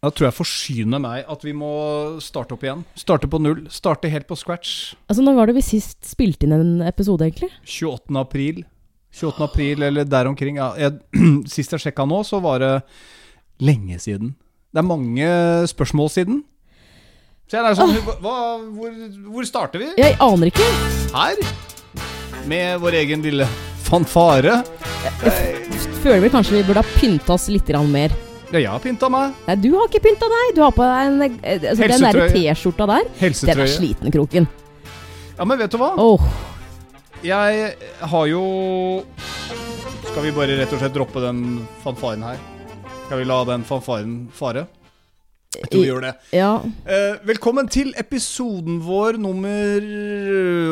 Da tror jeg forsyner meg at vi må starte opp igjen. Starte på null. Starte helt på scratch. Altså, Når var det vi sist spilte inn en episode, egentlig? 28. april. 28. april, eller der omkring. Ja, jeg, sist jeg sjekka nå, så var det lenge siden. Det er mange spørsmål siden. Så jeg er sånn, hva, hvor, hvor starter vi? Jeg aner ikke. Her? Med vår egen lille fanfare. Jeg Føler vi kanskje vi burde ha pynta oss litt mer. Ja, jeg har pynta meg. Nei, du har ikke pynta deg. Du har på deg en, eh, altså, den der T-skjorta der. Helsetrøye. Den er Helsetrøye. sliten, Kroken. Ja, men vet du hva? Oh. Jeg har jo Skal vi bare rett og slett droppe den fanfaren her? Skal vi la den fanfaren fare? Jeg tror vi gjør det. ja. Eh, velkommen til episoden vår nummer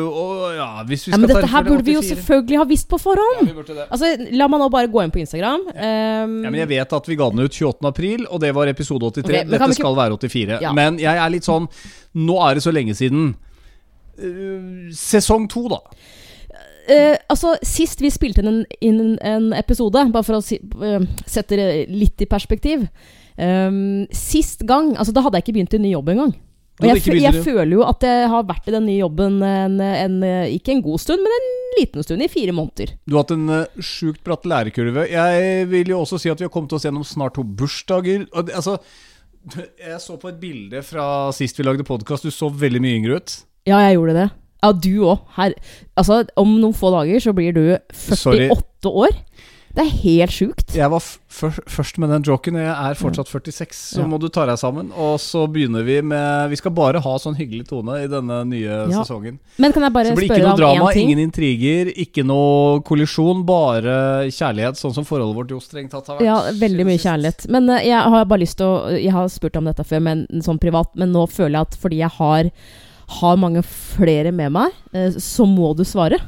og, ja, hvis vi ja. Men dette her burde burde vi jo selvfølgelig ha visst på Ja, forhånd. vi burde det. Altså, La meg nå bare gå inn på Instagram. Um, Ja, men Jeg vet at vi ga den ut 28. april, og det var episode 83. Okay, Dette ikke- skal være 84. Ja. Men jeg er litt sånn Nå er det så lenge siden. Uh, sesong to, da. Uh, altså, Sist vi spilte inn en, inn en episode, bare for å si, uh, sette det litt i perspektiv um, Sist gang altså Da hadde jeg ikke begynt i ny jobb engang. Og jeg, jeg, jeg føler jo at jeg har vært i den nye jobben en, en, ikke en god stund, men en liten stund. I fire måneder. Du har hatt en uh, sjukt bratt lærekurve. Jeg vil jo også si at vi har kommet oss gjennom snart to bursdager. Og altså, jeg så på et bilde fra sist vi lagde podkast. Du så veldig mye yngre ut. Ja, jeg gjorde det. Ja, du òg. Altså, om noen få dager så blir du 48 Sorry. år. Det er helt sjukt. Jeg var først- med den joken, jeg er fortsatt 46, så Ja. må du ta deg sammen. Og så begynner vi med Vi skal bare ha sånn hyggelig tone i denne nye Ja. sesongen. Men kan jeg bare spørre deg om én ting? Så blir ikke noe drama, ingen intriger, ikke noe kollisjon, bare kjærlighet, sånn som forholdet vårt jo strengt tatt har vært. Ja, veldig mye kjærlighet. Men eh, jeg har bare lyst til å Jeg har spurt om dette før, men sånn privat, men nå føler jeg at fordi jeg har, har mange flere med meg, eh, så må du svare.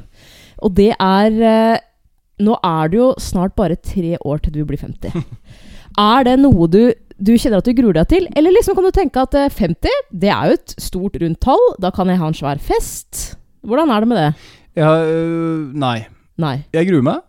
Og det er eh, Nå er det jo snart bare tre år til du blir 50. Er det noe du, du kjenner at du gruer deg til? Eller liksom kan du tenke at eh, 50, det er jo et stort rundt tall. Da kan jeg ha en svær fest. Hvordan er det med det? Ja, øh, nei. Nei. Jeg gruer meg.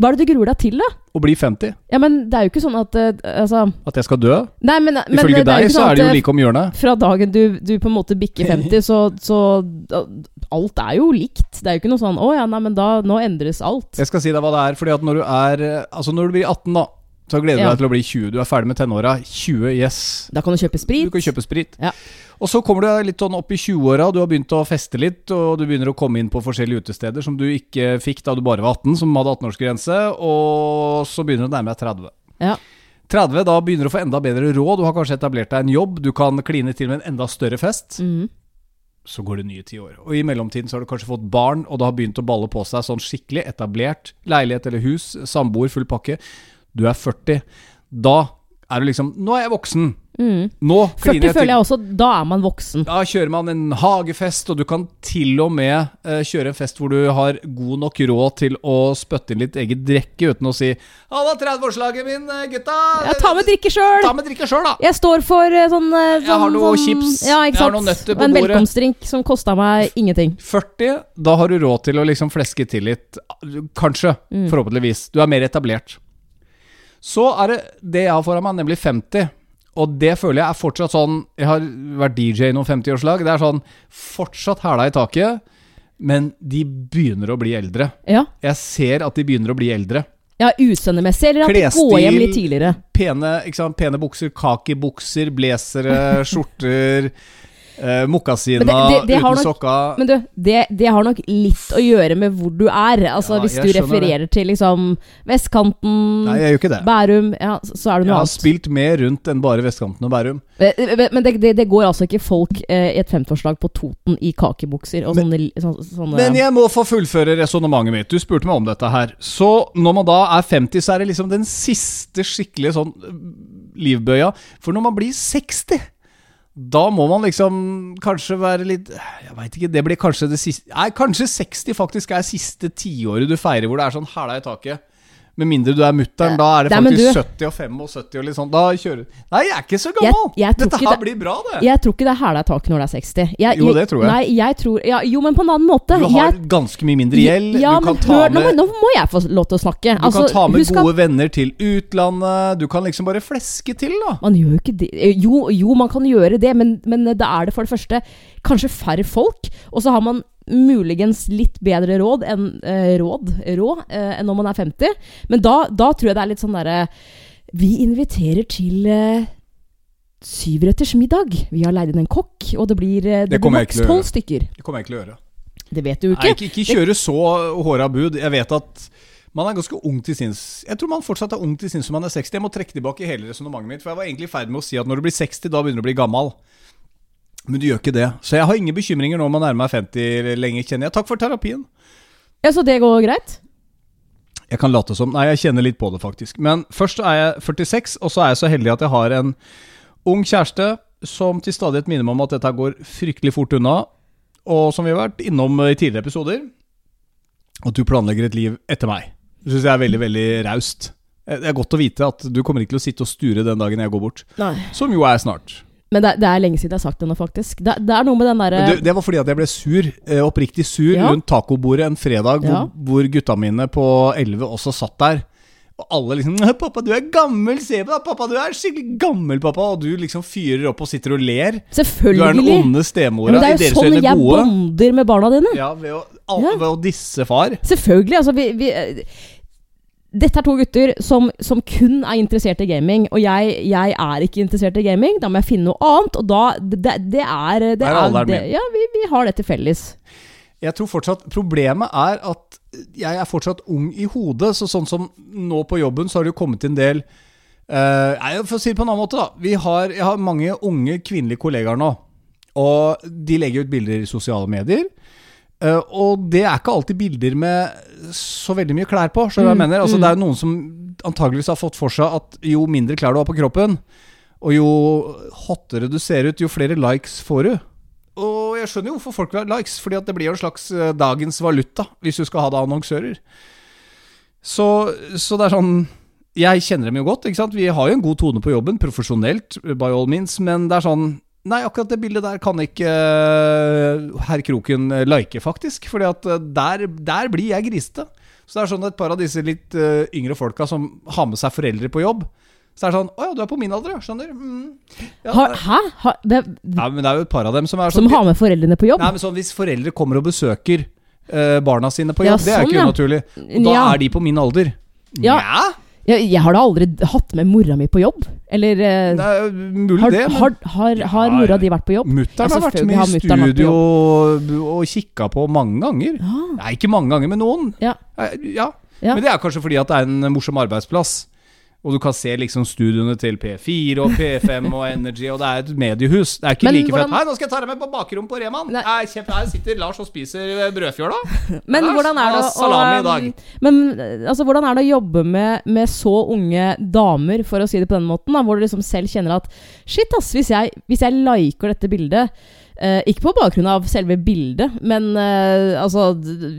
Hva er det du gruer deg til, da? Å bli 50. Ja, men det er jo ikke sånn at uh, Altså At jeg skal dø. Nei, men, men Ifølge deg sånn så er det jo eh, like om hjørnet. Fra dagen du, du på en måte bikker 50, så, så uh, Alt er jo likt. Det er jo ikke noe sånn 'Å ja, nei, men da Nå endres alt'. Jeg skal si deg hva det er. Fordi at når du er øh, Altså når du blir 18, da, så gleder du Ja. deg til å bli 20. Du er ferdig med tenåra. 20, yes. Da kan du kjøpe sprit. Du kan kjøpe sprit. Ja. Og så kommer du litt sånn opp i 20-åra, du har begynt å feste litt, og du begynner å komme inn på forskjellige utesteder som du ikke fikk da du bare var 18, som hadde 18-årsgrense, og så begynner du å nærme deg 30. Ja. 30, da begynner du å få enda bedre råd, du har kanskje etablert deg en jobb, du kan kline til med en enda større fest. Mm Så går det nye ti år. Og i mellomtiden så har du kanskje fått barn, og det har begynt å balle på seg sånn skikkelig etablert. Leilighet eller hus, samboer, full pakke. Du er 40. Da er du liksom Nå er jeg voksen. Mm. Nå 40 jeg føler jeg også Da er man voksen. Da kjører man en hagefest, og du kan til og med uh, kjøre en fest hvor du har god nok råd til å spytte inn litt eget drikke uten å si 'Halla, 30-årslaget min, eh, gutta!' Ja, ta med drikke sjøl! Ta med drikke sjøl, da! Jeg står for uh, sånn, sånn Jeg har noen noe sånn- chips, Ja, jeg har noen nøtter på en bordet. velkomstdrink som kosta meg ingenting. 40, da har du råd til å liksom fleske til litt. Kanskje. Mm. Forhåpentligvis. Du er mer etablert. Så er det det jeg har foran meg, nemlig 50. Og det føler jeg er fortsatt sånn Jeg har vært DJ i noen 50-årslag. Det er sånn fortsatt hæla i taket, men de begynner å bli eldre. Ja, Jeg ser at de begynner å bli eldre. ja utseendemessig, eller at de Klesstil. går hjem litt tidligere. Pene. Pene bukser, kakibukser, blazere, skjorter. Eh, det- det- det har uten nok- sokka. Men du, det, det har nok litt å gjøre med hvor du er. Altså Ja, Hvis du refererer refererer til liksom vestkanten, Nei, jeg gjør ikke det. Bærum, ja, så, er det Jeg har annet. spilt mer rundt enn bare vestkanten og Bærum. Eh, eh, Men det, det, det går altså ikke folk eh, i et 50-årslag på Toten i kakebukser og Men- sånne, sånne, Men jeg må få fullføre resonnementet mitt. Du spurte meg om dette her. Så når man da er 50, så er det liksom den siste skikkelige sånn livbøya. For når man blir 60 da må man liksom kanskje være litt Jeg veit ikke, det blir kanskje det siste Nei, kanskje 60 faktisk er siste tiåret du feirer hvor det er sånn hæla i taket. Med mindre du er mutter'n, da er det Nei, faktisk du- 70 og 75 og litt sånn. Da kjører Nei, jeg er ikke så gammel! Jeg- jeg Dette her det- blir bra, det. Jeg tror ikke det er hæla tak når det er 60. Jeg, Jo, det tror jeg. Nei, jeg tror ja, Jo, men på en annen måte. Du har ganske mye mindre gjeld. Ja, du kan ta hør, med nå må jeg få lov til å snakke. Du Altså, kan ta med gode at venner til utlandet. Du kan liksom bare fleske til, da. Man gjør jo ikke det. Eh, Jo, jo, man kan gjøre det, men, men da er det for det første kanskje færre folk, og så har man muligens litt bedre råd enn eh, råd, rå, eh, enn når man er 50. Men da, da tror jeg det er litt sånn derre Vi inviterer til eh, syvretters middag. Vi har leid inn en kokk, og det blir, eh, det Det blir maks tolv stykker. Det kommer jeg ikke til å gjøre. Det vet du ikke. Nei, ikke. ikke, kjøre så håra bud. Jeg vet at man er ganske ung til sinns. Jeg tror man fortsatt er ung til sinns som man er 60. Jeg må trekke tilbake hele resonnementet mitt, for jeg var egentlig i ferd med å si at når du blir 60, da begynner du å bli gammel. Men du gjør ikke det. Så jeg har ingen bekymringer nå om å nærmer meg 50 lenger, kjenner jeg. Takk for terapien. Ja, Så det går greit? Jeg kan late som Nei, jeg kjenner litt på det, faktisk. Men først er jeg 46, og så er jeg så heldig at jeg har en ung kjæreste som til stadighet minner meg om at dette går fryktelig fort unna, og som vi har vært innom i tidligere episoder, at du planlegger et liv etter meg. Det syns jeg er veldig, veldig raust. Det er godt å vite at du kommer ikke til å sitte og sture den dagen jeg går bort. Nei. Som jo er snart. Men det, det er lenge siden jeg har sagt det nå, faktisk. Det, det er noe med den derre Men det, det var fordi at jeg ble sur, eh, oppriktig sur, Ja. rundt tacobordet en fredag Ja. hvor, hvor gutta mine på 11 også satt der. Og alle liksom 'Pappa, du er gammel! Se på deg! Pappa, du er skikkelig gammel, pappa!' Og du liksom fyrer opp og sitter og ler. Selvfølgelig. Du er den onde Ja, stemora. men det er jo sånn jeg bonder med barna dine. Ja, ved å, ved å disse far. Selvfølgelig. Altså, vi, vi eh, Dette er to gutter som, som kun er interessert i gaming, og jeg, jeg er ikke interessert i gaming. Da må jeg finne noe annet, og da Det, det er det Der er alderen min. Ja, vi, vi har det til felles. Jeg tror fortsatt Problemet er at jeg er fortsatt ung i hodet. Så sånn som nå på jobben, så har det jo kommet en del eh, Nei, For å si det på en annen måte, da. Vi har, jeg har mange unge kvinnelige kollegaer nå. Og de legger ut bilder i sosiale medier. Eh, og det er ikke alltid bilder med så veldig mye klær på. Mm, mener? Altså, mm. Det er noen som antageligvis har fått for seg at jo mindre klær du har på kroppen, og jo hottere du ser ut, jo flere likes får du. Og jeg skjønner jo hvorfor folk vil ha likes, fordi at det blir jo en slags eh, dagens valuta hvis du skal ha det annonsører. Så, så det er sånn Jeg kjenner dem jo godt. Vi har jo en god tone på jobben, profesjonelt, by all means, men det er sånn Nei, akkurat det bildet der kan ikke uh, herr Kroken eh, like, faktisk. Fordi at eh, der, der blir jeg grisete. Så det er sånn at et par av disse litt uh, yngre folka som har med seg foreldre på jobb, så er det sånn Å ja, du er på min alder, ja. Skjønner. Mm. Ja, Har, hæ? Har, det, ja, men det er jo et par av dem som er sånn som har med foreldrene på jobb? Nei, men sånn Hvis foreldre kommer og besøker uh, barna sine på Ja, jobb, det er sånn, ikke ja. unaturlig. Og da Ja. er de på min alder. Ja. Jeg, jeg har da aldri hatt med mora mi på jobb. Eller Nei, er mulig har, det, men har, har, har mora di vært på jobb? mutter'n har vært med i studio og, kikka på mange ganger. Ja. Nei, ikke mange ganger, men noen. Ja. Eh, ja. Ja. Men det er kanskje fordi at det er en morsom arbeidsplass. Og du kan se liksom studioene til P4 og P5 og Energy, og det er et mediehus. Det er ikke Men like hvordan- fett. Hei, nå skal jeg ta deg med på bakrom på Reman. Nei. Nei, kjempe, her sitter Lars og spiser brødfjøla. Men Lars, hvordan er det å salami i dag. Men eh, altså, hvordan er det å jobbe med, med så unge damer, for å si det på den måten, da, hvor du liksom selv kjenner at Shit, ass, hvis jeg, hvis jeg liker dette bildet eh, Ikke på bakgrunn av selve bildet, men uh, altså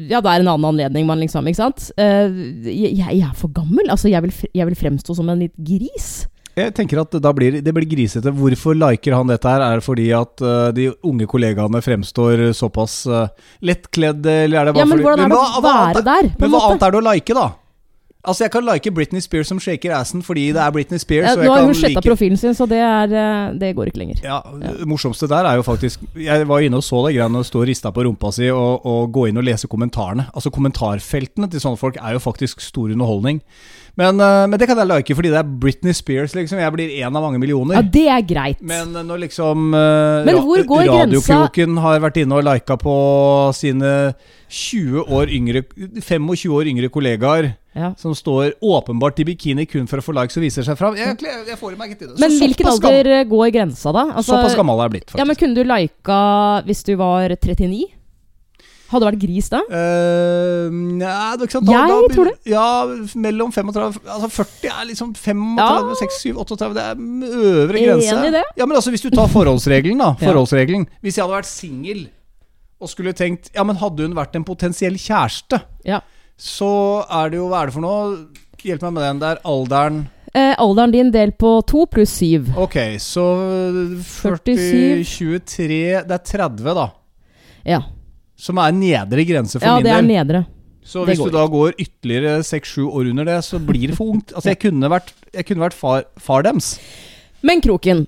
Ja, det er en annen anledning, man liksom Ikke sant? Uh, jeg, jeg er for gammel. Altså, jeg vil, jeg vil fremstå som en litt gris. Jeg tenker at da blir, det blir grisete. Hvorfor liker han dette her? Er det fordi at de unge kollegaene fremstår såpass uh, lettkledde, eller er det bare Ja, men fordi hvordan er det å være er- der, Men en hva annet er det å like, da? Altså, jeg kan like Britney Spears som shaker assen fordi det er Britney Spears. Ja, nå har hun sletta like profilen sin, så det, er, eh, det går ikke lenger. ja, Det morsomste der er jo faktisk Jeg var inne og så det greiene å stå og rista på rumpa si og, og gå inn og lese kommentarene. Altså Kommentarfeltene til sånne folk er jo faktisk stor underholdning. Men, eh, men det kan jeg like fordi det er Britney Spears, liksom. Jeg blir én av mange millioner. Ja, det er greit. Men når liksom uh, Men hvor går grensa? Radiokroken har vært inne og lika på sine 20 år yngre 25 år yngre kollegaer ja. som står åpenbart i bikini kun for å få likes og viser seg fram. Jeg, jeg, får meg ikke til det. Så Men hvilken alder går grensa, da? Altså, såpass gammel er jeg blitt, faktisk. Ja, men Kunne du lika hvis du var 39? Hadde det vært gris da? Uh, Nei, det er ikke sant Jeg tror det. Ja, mellom 35 Altså 40 er liksom 35, Ja. 6, 7, 38 Det er øvre grense. Enig i det. Ja, men altså Hvis du tar forholdsregelen, da. Forholdsregelen Hvis jeg hadde vært singel og skulle tenkt Ja, men hadde hun vært en potensiell kjæreste, Ja. så er det jo Hva er det for noe? hjelp meg med den. Det er alderen Eh, alderen din del på to pluss syv. Ok, så 40, 23 Det er 30, da. Ja. Som er nedre grense for ja, min det er nedre. Så det hvis du da går ytterligere 6-7 år under det, så blir det for ungt. Altså, jeg kunne vært, jeg kunne vært far, far dems. Men Kroken,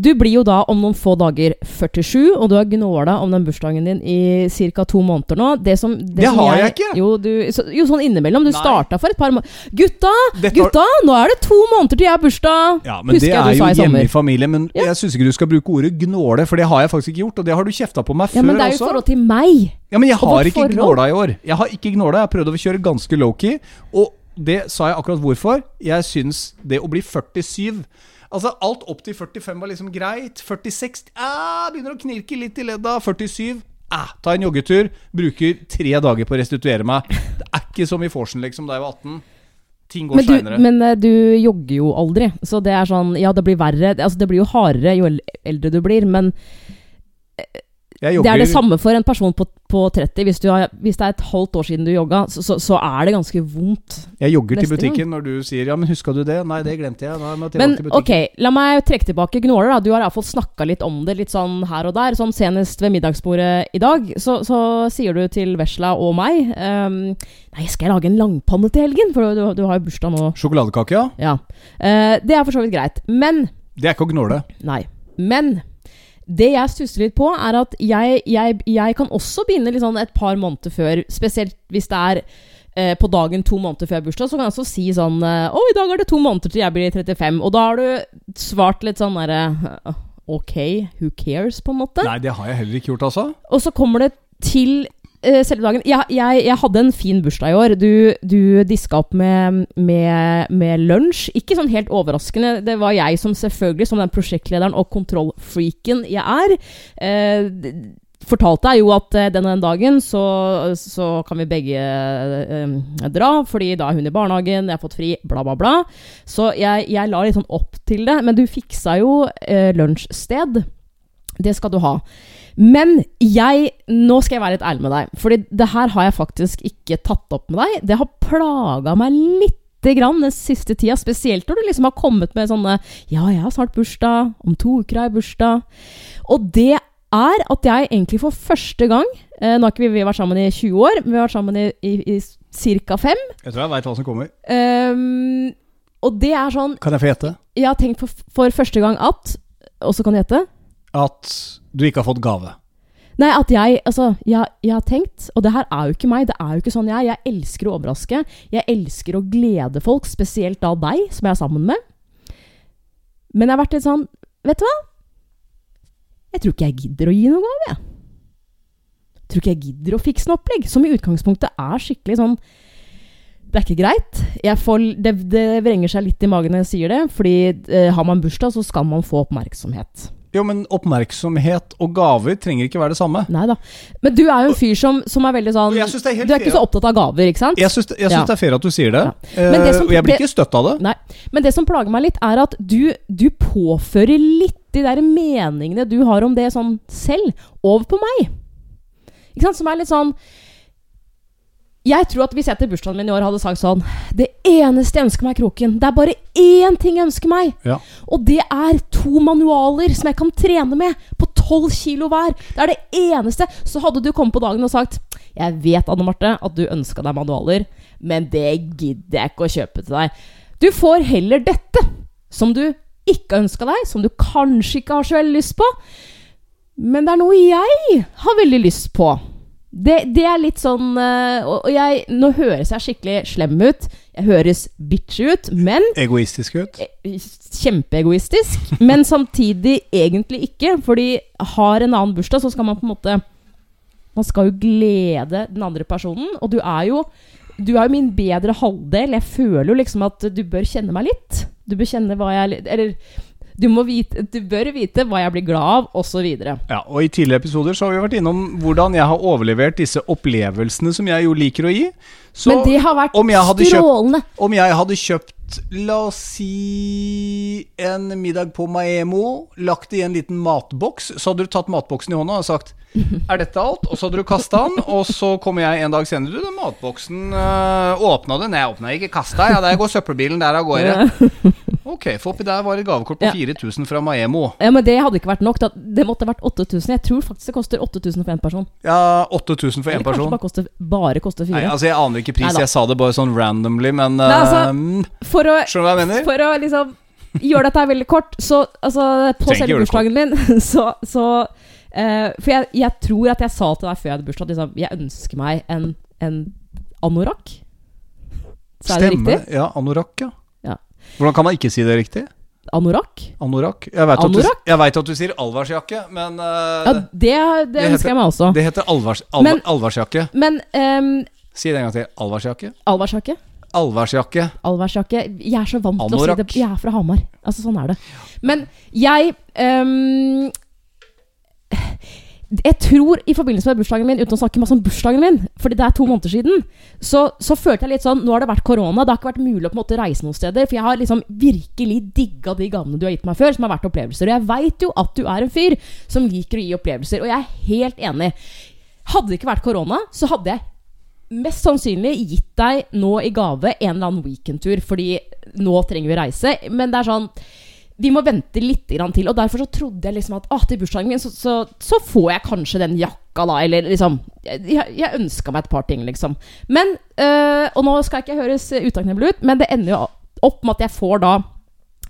du blir jo da om noen få dager 47, og du har gnåla om den bursdagen din i ca. to måneder nå. Det, som, det, Det som har jeg ikke. Jo, du, så, jo sånn innimellom. Du starta for et par måneder Gutta! Dette var- Gutta! Nå er det to måneder til jeg har bursdag! Ja, men Husker det jeg er jo hjemme i familien. Men Ja. jeg syns ikke du skal bruke ordet gnåle, for det har jeg faktisk ikke gjort. Og det har du kjefta på meg Ja, før men det er jo i også. forhold til meg. Ja, men jeg har ikke forhold. gnåla i år. Jeg har ikke gnåla. Jeg har prøvd å kjøre ganske low-key. Og det sa jeg akkurat hvorfor. Jeg syns det å bli 47 Altså, alt opp til 45 var liksom greit. 46 ah, begynner å knirke litt i ledda. 47 ah, Ta en joggetur. Bruker tre dager på å restituere meg. Det er ikke som i vorsen, liksom, da jeg var 18. Ting går Men seinere. men eh, du jogger jo aldri. Så det er sånn Ja, det blir verre. Altså, det blir jo hardere jo eldre du blir, men Jeg det er det samme for en person på, på 30. Hvis, du har, hvis det er et halvt år siden du jogga, så, så, så er det ganske vondt. Jeg jogger til butikken butikken når du sier 'ja, men huska du det'? Nei, det glemte jeg Men ok, la meg trekke tilbake gnåler. da Du har iallfall snakka litt om det, litt sånn her og der. Sånn senest ved middagsbordet i dag, så, så sier du til Vesla og meg um, Nei, skal jeg lage en langpanne til helgen? For du, du har jo bursdag nå. Sjokoladekake, ja. Ja. Uh, det er for så vidt greit. Men Det er ikke å gnåle. Nei. Men det jeg stusser litt på, er at jeg, jeg, jeg kan også begynne sånn et par måneder før. Spesielt hvis det er eh, på dagen to måneder før bursdag, så kan jeg også si sånn eh, Å, i dag er det to måneder til jeg blir 35. Og da har du svart litt sånn derre Ok, who cares, på en måte. Nei, det har jeg heller ikke gjort, altså. Og så kommer det til selve dagen. Jeg, jeg, jeg hadde en fin bursdag i år. Du, du diska opp med, med, med lunsj. Ikke sånn helt overraskende. Det var jeg som selvfølgelig, som den prosjektlederen og kontrollfreaken jeg er, eh, fortalte jeg jo at eh, denne dagen så, så kan vi begge eh, dra, fordi da er hun i barnehagen, jeg har fått fri, bla, bla, bla. Så jeg, jeg la litt sånn opp til det. Men du fiksa jo eh, lunsjsted. Det skal du ha. Men jeg Nå skal jeg være litt ærlig med deg. Fordi det her har jeg faktisk ikke tatt opp med deg. Det har plaga meg lite grann den siste tida. Spesielt når du liksom har kommet med sånne Ja, jeg har snart bursdag. Om to uker har jeg bursdag. Og det er at jeg egentlig for første gang eh, Nå har ikke vi, vi har vært sammen i 20 år, men vi har vært sammen i, i, i ca. 5. Jeg tror jeg veit hva som kommer. Um, og det er sånn Kan jeg få gjette? Jeg har tenkt for, for første gang at Og så kan du gjette. At du ikke har fått gave. Nei, at jeg Altså, jeg, jeg har tenkt Og det her er jo ikke meg. Det er jo ikke sånn jeg er. Jeg elsker å overraske. Jeg elsker å glede folk, spesielt da deg, som jeg er sammen med. Men jeg har vært litt sånn Vet du hva? Jeg tror ikke jeg gidder å gi noe gave, jeg. Tror ikke jeg gidder å fikse noe opplegg, som i utgangspunktet er skikkelig sånn det er ikke greit. Får, det, det vrenger seg litt i magen når jeg sier det. Fordi eh, har man bursdag, så skal man få oppmerksomhet. Jo, men oppmerksomhet og gaver trenger ikke være det samme. Neida. Men du er jo en fyr som, som er veldig sånn jeg synes det er helt Du er ikke fair. så opptatt av gaver, ikke sant? Jeg syns, jeg syns Ja. det er fair at du sier det. Ja. Det Eh, som- og jeg blir ikke støtt av det. Nei. Men det som plager meg litt, er at du, du påfører litt de der meningene du har om det sånn selv, over på meg. Ikke sant? Som er litt sånn Jeg tror at hvis jeg til bursdagen min i år hadde sagt sånn Det eneste jeg ønsker meg, Kroken, det er bare én ting jeg ønsker meg. Ja. Og det er to manualer som jeg kan trene med, på tolv kilo hver. Det er det eneste. Så hadde du kommet på dagen og sagt Jeg vet, Anne Marte, at du ønska deg manualer, men det gidder jeg ikke å kjøpe til deg. Du får heller dette, som du ikke ønska deg, som du kanskje ikke har så veldig lyst på. Men det er noe jeg har veldig lyst på. Det, det er litt sånn eh, Og og jeg, nå høres jeg skikkelig slem ut. Jeg høres bitchy ut, men Egoistisk ut. kjempeegoistisk, men samtidig egentlig ikke. Fordi har en annen bursdag, så skal man på en måte Man skal jo glede den andre personen. Og du er jo Du er jo min bedre halvdel. Jeg føler jo liksom at du bør kjenne meg litt. Du bør kjenne hva jeg Eller du, må vite, du bør vite hva jeg blir glad av, osv. Ja, og I tidligere episoder så har vi vært innom hvordan jeg har overlevert disse opplevelsene som jeg jo liker å gi. Så Men det har vært om jeg kjøpt- strålende. om jeg hadde kjøpt la oss si en middag på Maemo, lagt det i en liten matboks, så hadde du tatt matboksen i hånda og sagt er dette alt? Og så hadde du kasta den, og så kommer jeg en dag senere. Du, den matboksen øh, åpna den. Jeg åpna ikke, kasta jeg. Ja, der går søppelbilen der av gårde. Ok, for oppi der var et gavekort på Ja. 4000 fra Maemo. Ja, men det hadde ikke vært nok. Da. Det måtte vært 8000. Jeg tror faktisk det koster 8000 for én person. Ja, 8000 for én Eller kanskje person. bare koster, bare koster Nei, fire. altså Jeg aner ikke pris, Neida. jeg sa det bare sånn randomly, men Nei, altså- øhm, For å, Skjønner du hva jeg mener? for å liksom gjøre dette veldig kort, så altså, på selve bursdagen min, så, så uh, For jeg, jeg tror at jeg sa til deg før jeg hadde bursdag at liksom, jeg ønsker meg en, en anorakk. Så er det Stemme. riktig? Ja, anorakk, ja. Hvordan kan man ikke si det riktig? Anorakk? Anorakk? Jeg vet, at at du sier allværsjakke, men uh, Ja, det, det, det ønsker jeg meg også. det heter alvars, alva, Men- allværsjakke. Men um, Si det en gang til. Allværsjakke. allværsjakke? Allværsjakke. Allværsjakke. Jeg er så vant til å si det. Jeg er fra Hamar. Altså, sånn er det. Men jeg ehm, Jeg tror i forbindelse med bursdagen min, uten å snakke masse om bursdagen min, fordi det er to måneder siden, så, så følte jeg litt sånn Nå har det vært korona, det har ikke vært mulig å på en måte reise noen steder. For jeg har liksom virkelig digga de gavene du har gitt meg før, som har vært opplevelser. Og jeg veit jo at du er en fyr som liker å gi opplevelser, og jeg er helt enig. Hadde det ikke vært korona, så hadde jeg mest sannsynlig gitt deg nå i gave en eller annen weekendtur, fordi nå trenger vi reise. Men det er sånn Vi må vente litt grann til. Og derfor så trodde jeg liksom at ah, til bursdagen min så, så, så får jeg kanskje den jakka, da. Eller liksom Jeg, jeg ønska meg et par ting, liksom. Men øh, Og nå skal jeg ikke høres utakknemlig ut, men det ender jo opp med at jeg får da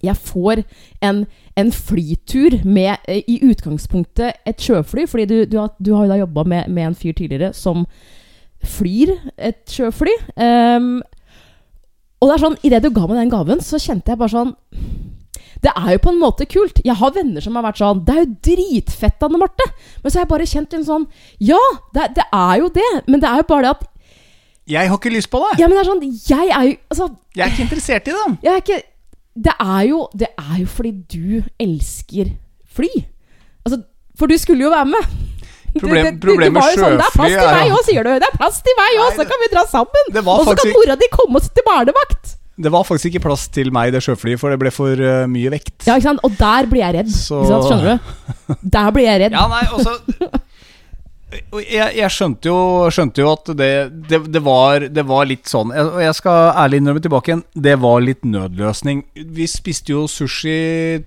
jeg får en, en flytur med eh, i utgangspunktet et sjøfly, fordi du, du, har, du har jo da jobba med, med en fyr tidligere som flyr et sjøfly. Um, og det er sånn, idet du ga meg den gaven, så kjente jeg bare sånn Det er jo på en måte kult. Jeg har venner som har vært sånn Det er jo dritfett, Anne Marte. Men så har jeg bare kjent en sånn Ja, det, det er jo det. Men det er jo bare det at Jeg har ikke lyst på det! Ja, men det er sånn Jeg er jo Altså, Jeg er ikke interessert i det! jeg er ikke Det er jo Det er jo fordi du elsker fly. Altså, for du skulle jo være med. Problem- problemet med sjøfly sånn, Det er plass til meg òg, sier du. Det er plass til meg òg, så kan vi dra sammen. Og så kan mora di komme til barnevakt. Det var faktisk ikke plass til meg i det sjøflyet, for det ble for uh, mye vekt. Ja, ikke sant? Og der blir jeg redd. Så- Ikke sant? Skjønner du? Der blir jeg redd. Ja, nei, også... og jeg, jeg skjønte, jo, skjønte jo at det, det, det, var, det var litt sånn jeg- Og jeg skal ærlig innrømme tilbake igjen, det var litt nødløsning. Vi spiste jo sushi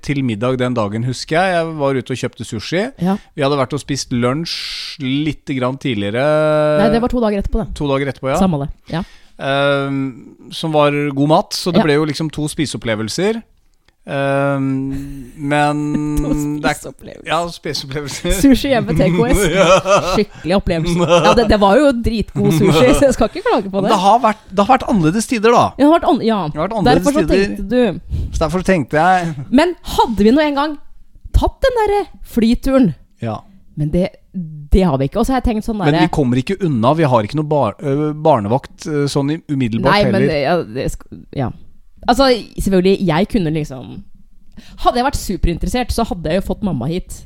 til middag den dagen, husker jeg. Jeg var ute og kjøpte sushi. Ja. Vi hadde vært og spist lunsj litt grann tidligere. Nei, det var to dager etterpå, det. To dager etterpå, ja. Samme det. Ja. Ehm, som var god mat, så det Ja. ble jo liksom to spiseopplevelser. Um, men er- spiseopplevelser. Ja, spiseopplevelser. Sushi hjemme TKS. Skikkelig opplevelse. Ja, det, det var jo dritgod sushi, så jeg skal ikke klage på det. Det har vært, det har vært annerledes tider, da. Det har vært an ja. Det har vært Derfor så tider. tenkte du Så derfor tenkte jeg Men hadde vi nå en gang tatt den derre flyturen? Ja. Men det, det har vi ikke. Og så har jeg tenkt sånn Men vi kommer ikke unna. Vi har ikke noe bar barnevakt sånn umiddelbart Nei, men heller. ja, det, ja. Altså, selvfølgelig, jeg kunne liksom Hadde jeg vært superinteressert, så hadde jeg jo fått mamma hit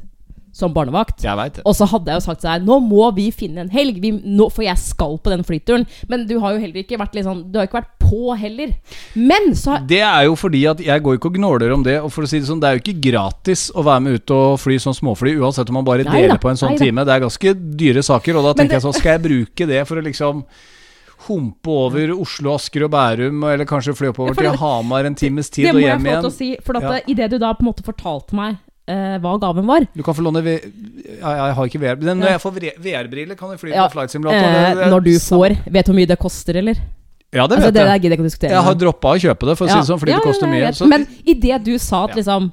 som barnevakt. Jeg vet. Og så hadde jeg jo sagt sånn Nå må vi finne en helg, vi, nå, for jeg skal på den flyturen. Men du har jo heller ikke vært litt sånn Du har ikke vært på heller. Men så har Det er jo fordi at jeg går ikke og gnåler om det. Og for å si Det sånn Det er jo ikke gratis å være med ut og fly sånn småfly, uansett om man bare Nei da, deler på en sånn nei time. Det er ganske dyre saker, og da tenker det- jeg sånn Skal jeg bruke det for å liksom humpe over Oslo, Asker og Bærum, eller kanskje fly oppover til Hamar en times tid Det og må jeg hjem få lov igjen? til å si, for at Ja. i idet du da på en måte fortalte meg uh, hva gaven var Du kan få låne v jeg, jeg har ikke VR. Men når jeg får VR-briller, kan jeg fly Ja, flight simulator. eh, Det- det- når du får Vet du hvor mye det koster, eller? Ja, det Altså, vet det der jeg. gidder jeg ikke å diskutere. Jeg har droppa å kjøpe det, for å si det sånn, fordi Ja, det koster mye. Så, Men idet du sa at liksom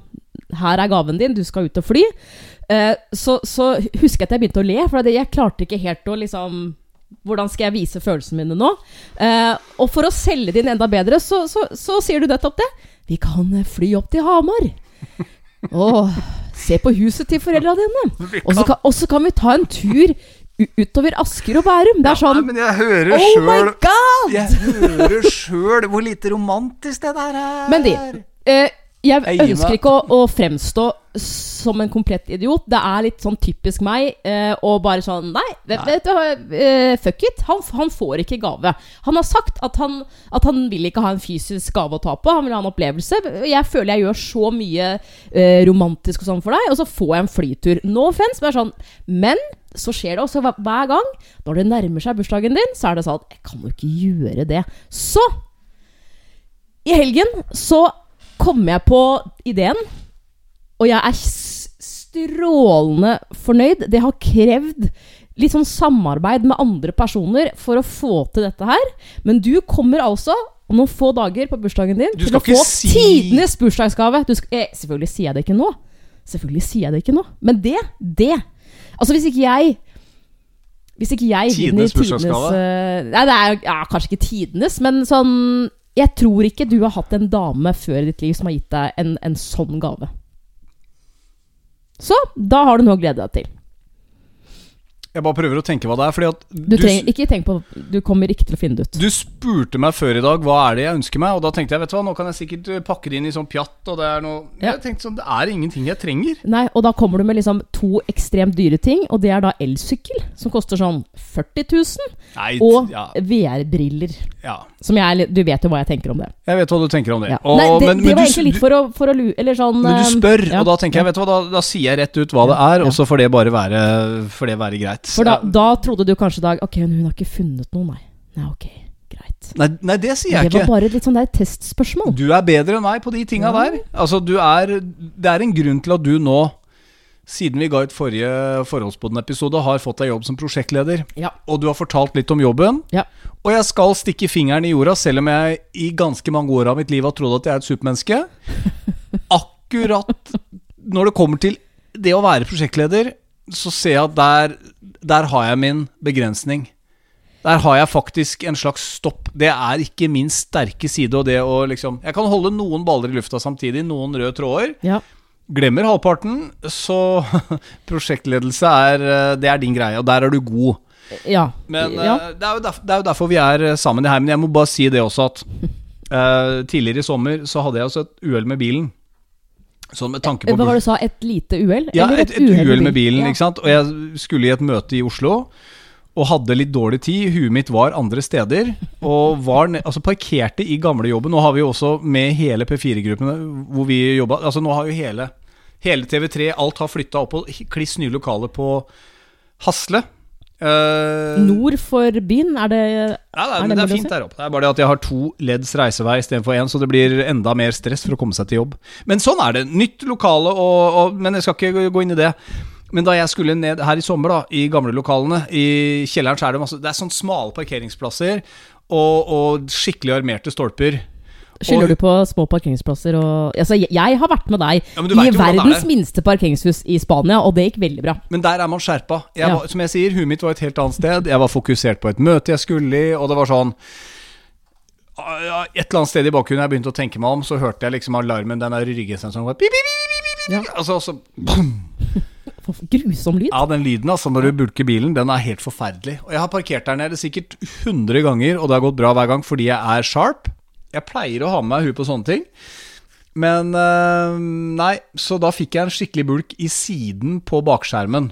Her er gaven din, du skal ut og fly. Uh, så, så husker jeg at jeg begynte å le, for jeg klarte ikke helt å liksom hvordan skal jeg vise følelsene mine nå? Uh, og for å selge din enda bedre, så, så, så sier du nettopp det. Vi kan fly opp til Hamar. Og se på huset til foreldra dine. Og så kan, kan vi ta en tur utover Asker og Bærum. Det er sånn ja, men jeg hører Oh my sjøl god! Jeg hører sjøl hvor lite romantisk det der er. Men de, eh, Jeg ønsker ikke å, å fremstå som en komplett idiot. Det er litt sånn typisk meg eh, å bare sånn Nei, vet, vet du eh, fuck it. Han, han får ikke gave. Han har sagt at han, at han vil ikke ha en fysisk gave å ta på. Han vil ha en opplevelse. Jeg føler jeg gjør så mye uh, romantisk og sånn for deg, og så får jeg en flytur. No offense, men, sånn, men så skjer det også hver- hver gang. Når det nærmer seg bursdagen din, så er det sånn at Jeg kan jo ikke gjøre det. Så i helgen så kom jeg på ideen, og jeg er strålende fornøyd. Det har krevd litt sånn samarbeid med andre personer for å få til dette her. Men du kommer altså om noen få dager på bursdagen din til å få si- tidenes bursdagsgave. Du sk eh, selvfølgelig sier jeg det ikke nå. Selvfølgelig sier jeg det ikke nå. Men det, det Altså, hvis ikke jeg Hvis ikke jeg vinner Tidenes eh, Nei, det er ja, kanskje ikke tidenes, men sånn Jeg tror ikke du har hatt en dame før i ditt liv som har gitt deg en, en sånn gave. Så da har du noe å glede deg til. Jeg bare prøver å tenke hva det er. Fordi at Du trenger, ikke tenk på Du kommer ikke til å finne det ut. Du spurte meg før i dag hva er det jeg ønsker meg, og da tenkte jeg vet du hva, nå kan jeg sikkert eh, pakke det inn i sånn pjatt, og det er noe Ja. Jeg tenkte sånn, det er ingenting jeg trenger. Nei, og da kommer du med liksom to ekstremt dyre ting, og det er da elsykkel, som koster sånn 40 000, Nei, og ja, VR-briller. ja. Som jeg Du vet jo hva jeg tenker om det. Jeg vet hva du tenker om det. Ja. Og- Nei, det, men, det men, var egentlig litt for å, for å lure Eller sånn men du eh, spør, og da tenker jeg, vet du hva, da, da sier jeg rett ut hva det er, og så får det bare være, det være greit. For da, da trodde du kanskje Dag Ok, hun har ikke funnet noe, nei. Nei, ok, greit. Nei, nei, det sier jeg ikke. det var bare litt sånn der testspørsmål. Du er bedre enn meg på de tinga Ja. der. Altså, du er Det er en grunn til at du nå, siden vi ga ut forrige Forholdsboden-episode, har fått deg jobb som prosjektleder. Ja. Og du har fortalt litt om jobben. Ja. Og jeg skal stikke fingeren i jorda, selv om jeg i ganske mange år av mitt liv har trodd at jeg er et supermenneske. Akkurat når det kommer til det å være prosjektleder, så ser jeg at der, der har jeg min begrensning. Der har jeg faktisk en slags stopp. Det er ikke min sterke side. Og det å liksom Jeg kan holde noen baller i lufta samtidig, noen røde tråder. Ja. Glemmer halvparten, så prosjektledelse er eh, Det er din greie, og der er du god. ja. Men ja. eh, det, er jo derfor, det er jo derfor vi er eh, sammen i heimen. jeg må bare si det også at uh, tidligere i sommer så hadde jeg også et uhell med bilen. Sånn med tanke på Hva var det du sa? Et lite uhell? Ja, et, et uhell med bilen. Ja. ikke sant? Og jeg skulle i et møte i Oslo. Og hadde litt dårlig tid. Huet mitt var andre steder. Og var altså parkerte i gamlejobben. Nå har vi jo også med hele P4-gruppene hvor vi jobba Altså nå har jo hele, hele TV3 Alt har flytta opp på kliss nye lokaler på Hasle. Eh, Nord for byen, er det ja, det, Er er, det det er fint der oppe. Det er bare det at jeg har to ledds reisevei istedenfor én, så det blir enda mer stress for å komme seg til jobb. Men sånn er det. Nytt lokale, og, og, men jeg skal ikke gå inn i det. Men da jeg skulle ned her i sommer, da, i gamle lokalene, i kjelleren, så er det masse Det er sånn smale parkeringsplasser og, og skikkelig armerte stolper. Skylder du på små parkeringsplasser og Altså, jeg, jeg har vært med deg Ja, i er verdens minste parkeringshus i Spania, og det gikk veldig bra. Men der er man skjerpa. Jeg Ja. var, som jeg sier, huet mitt var et helt annet sted. Jeg var fokusert på et møte jeg skulle i, og det var sånn ah, Et eller annet sted i bakgrunnen jeg begynte å tenke meg om, så hørte jeg liksom alarmen, den der ryggesensoren var pip, pip, pip. Ja. Altså, så, boom. Grusom lyd. Ja, den lyden altså når du bulker bilen, den er helt forferdelig. Og jeg har parkert der nede sikkert 100 ganger, og det har gått bra hver gang fordi jeg er sharp. Jeg pleier å ha med meg hun på sånne ting. Men øh, nei, så da fikk jeg en skikkelig bulk i siden på bakskjermen.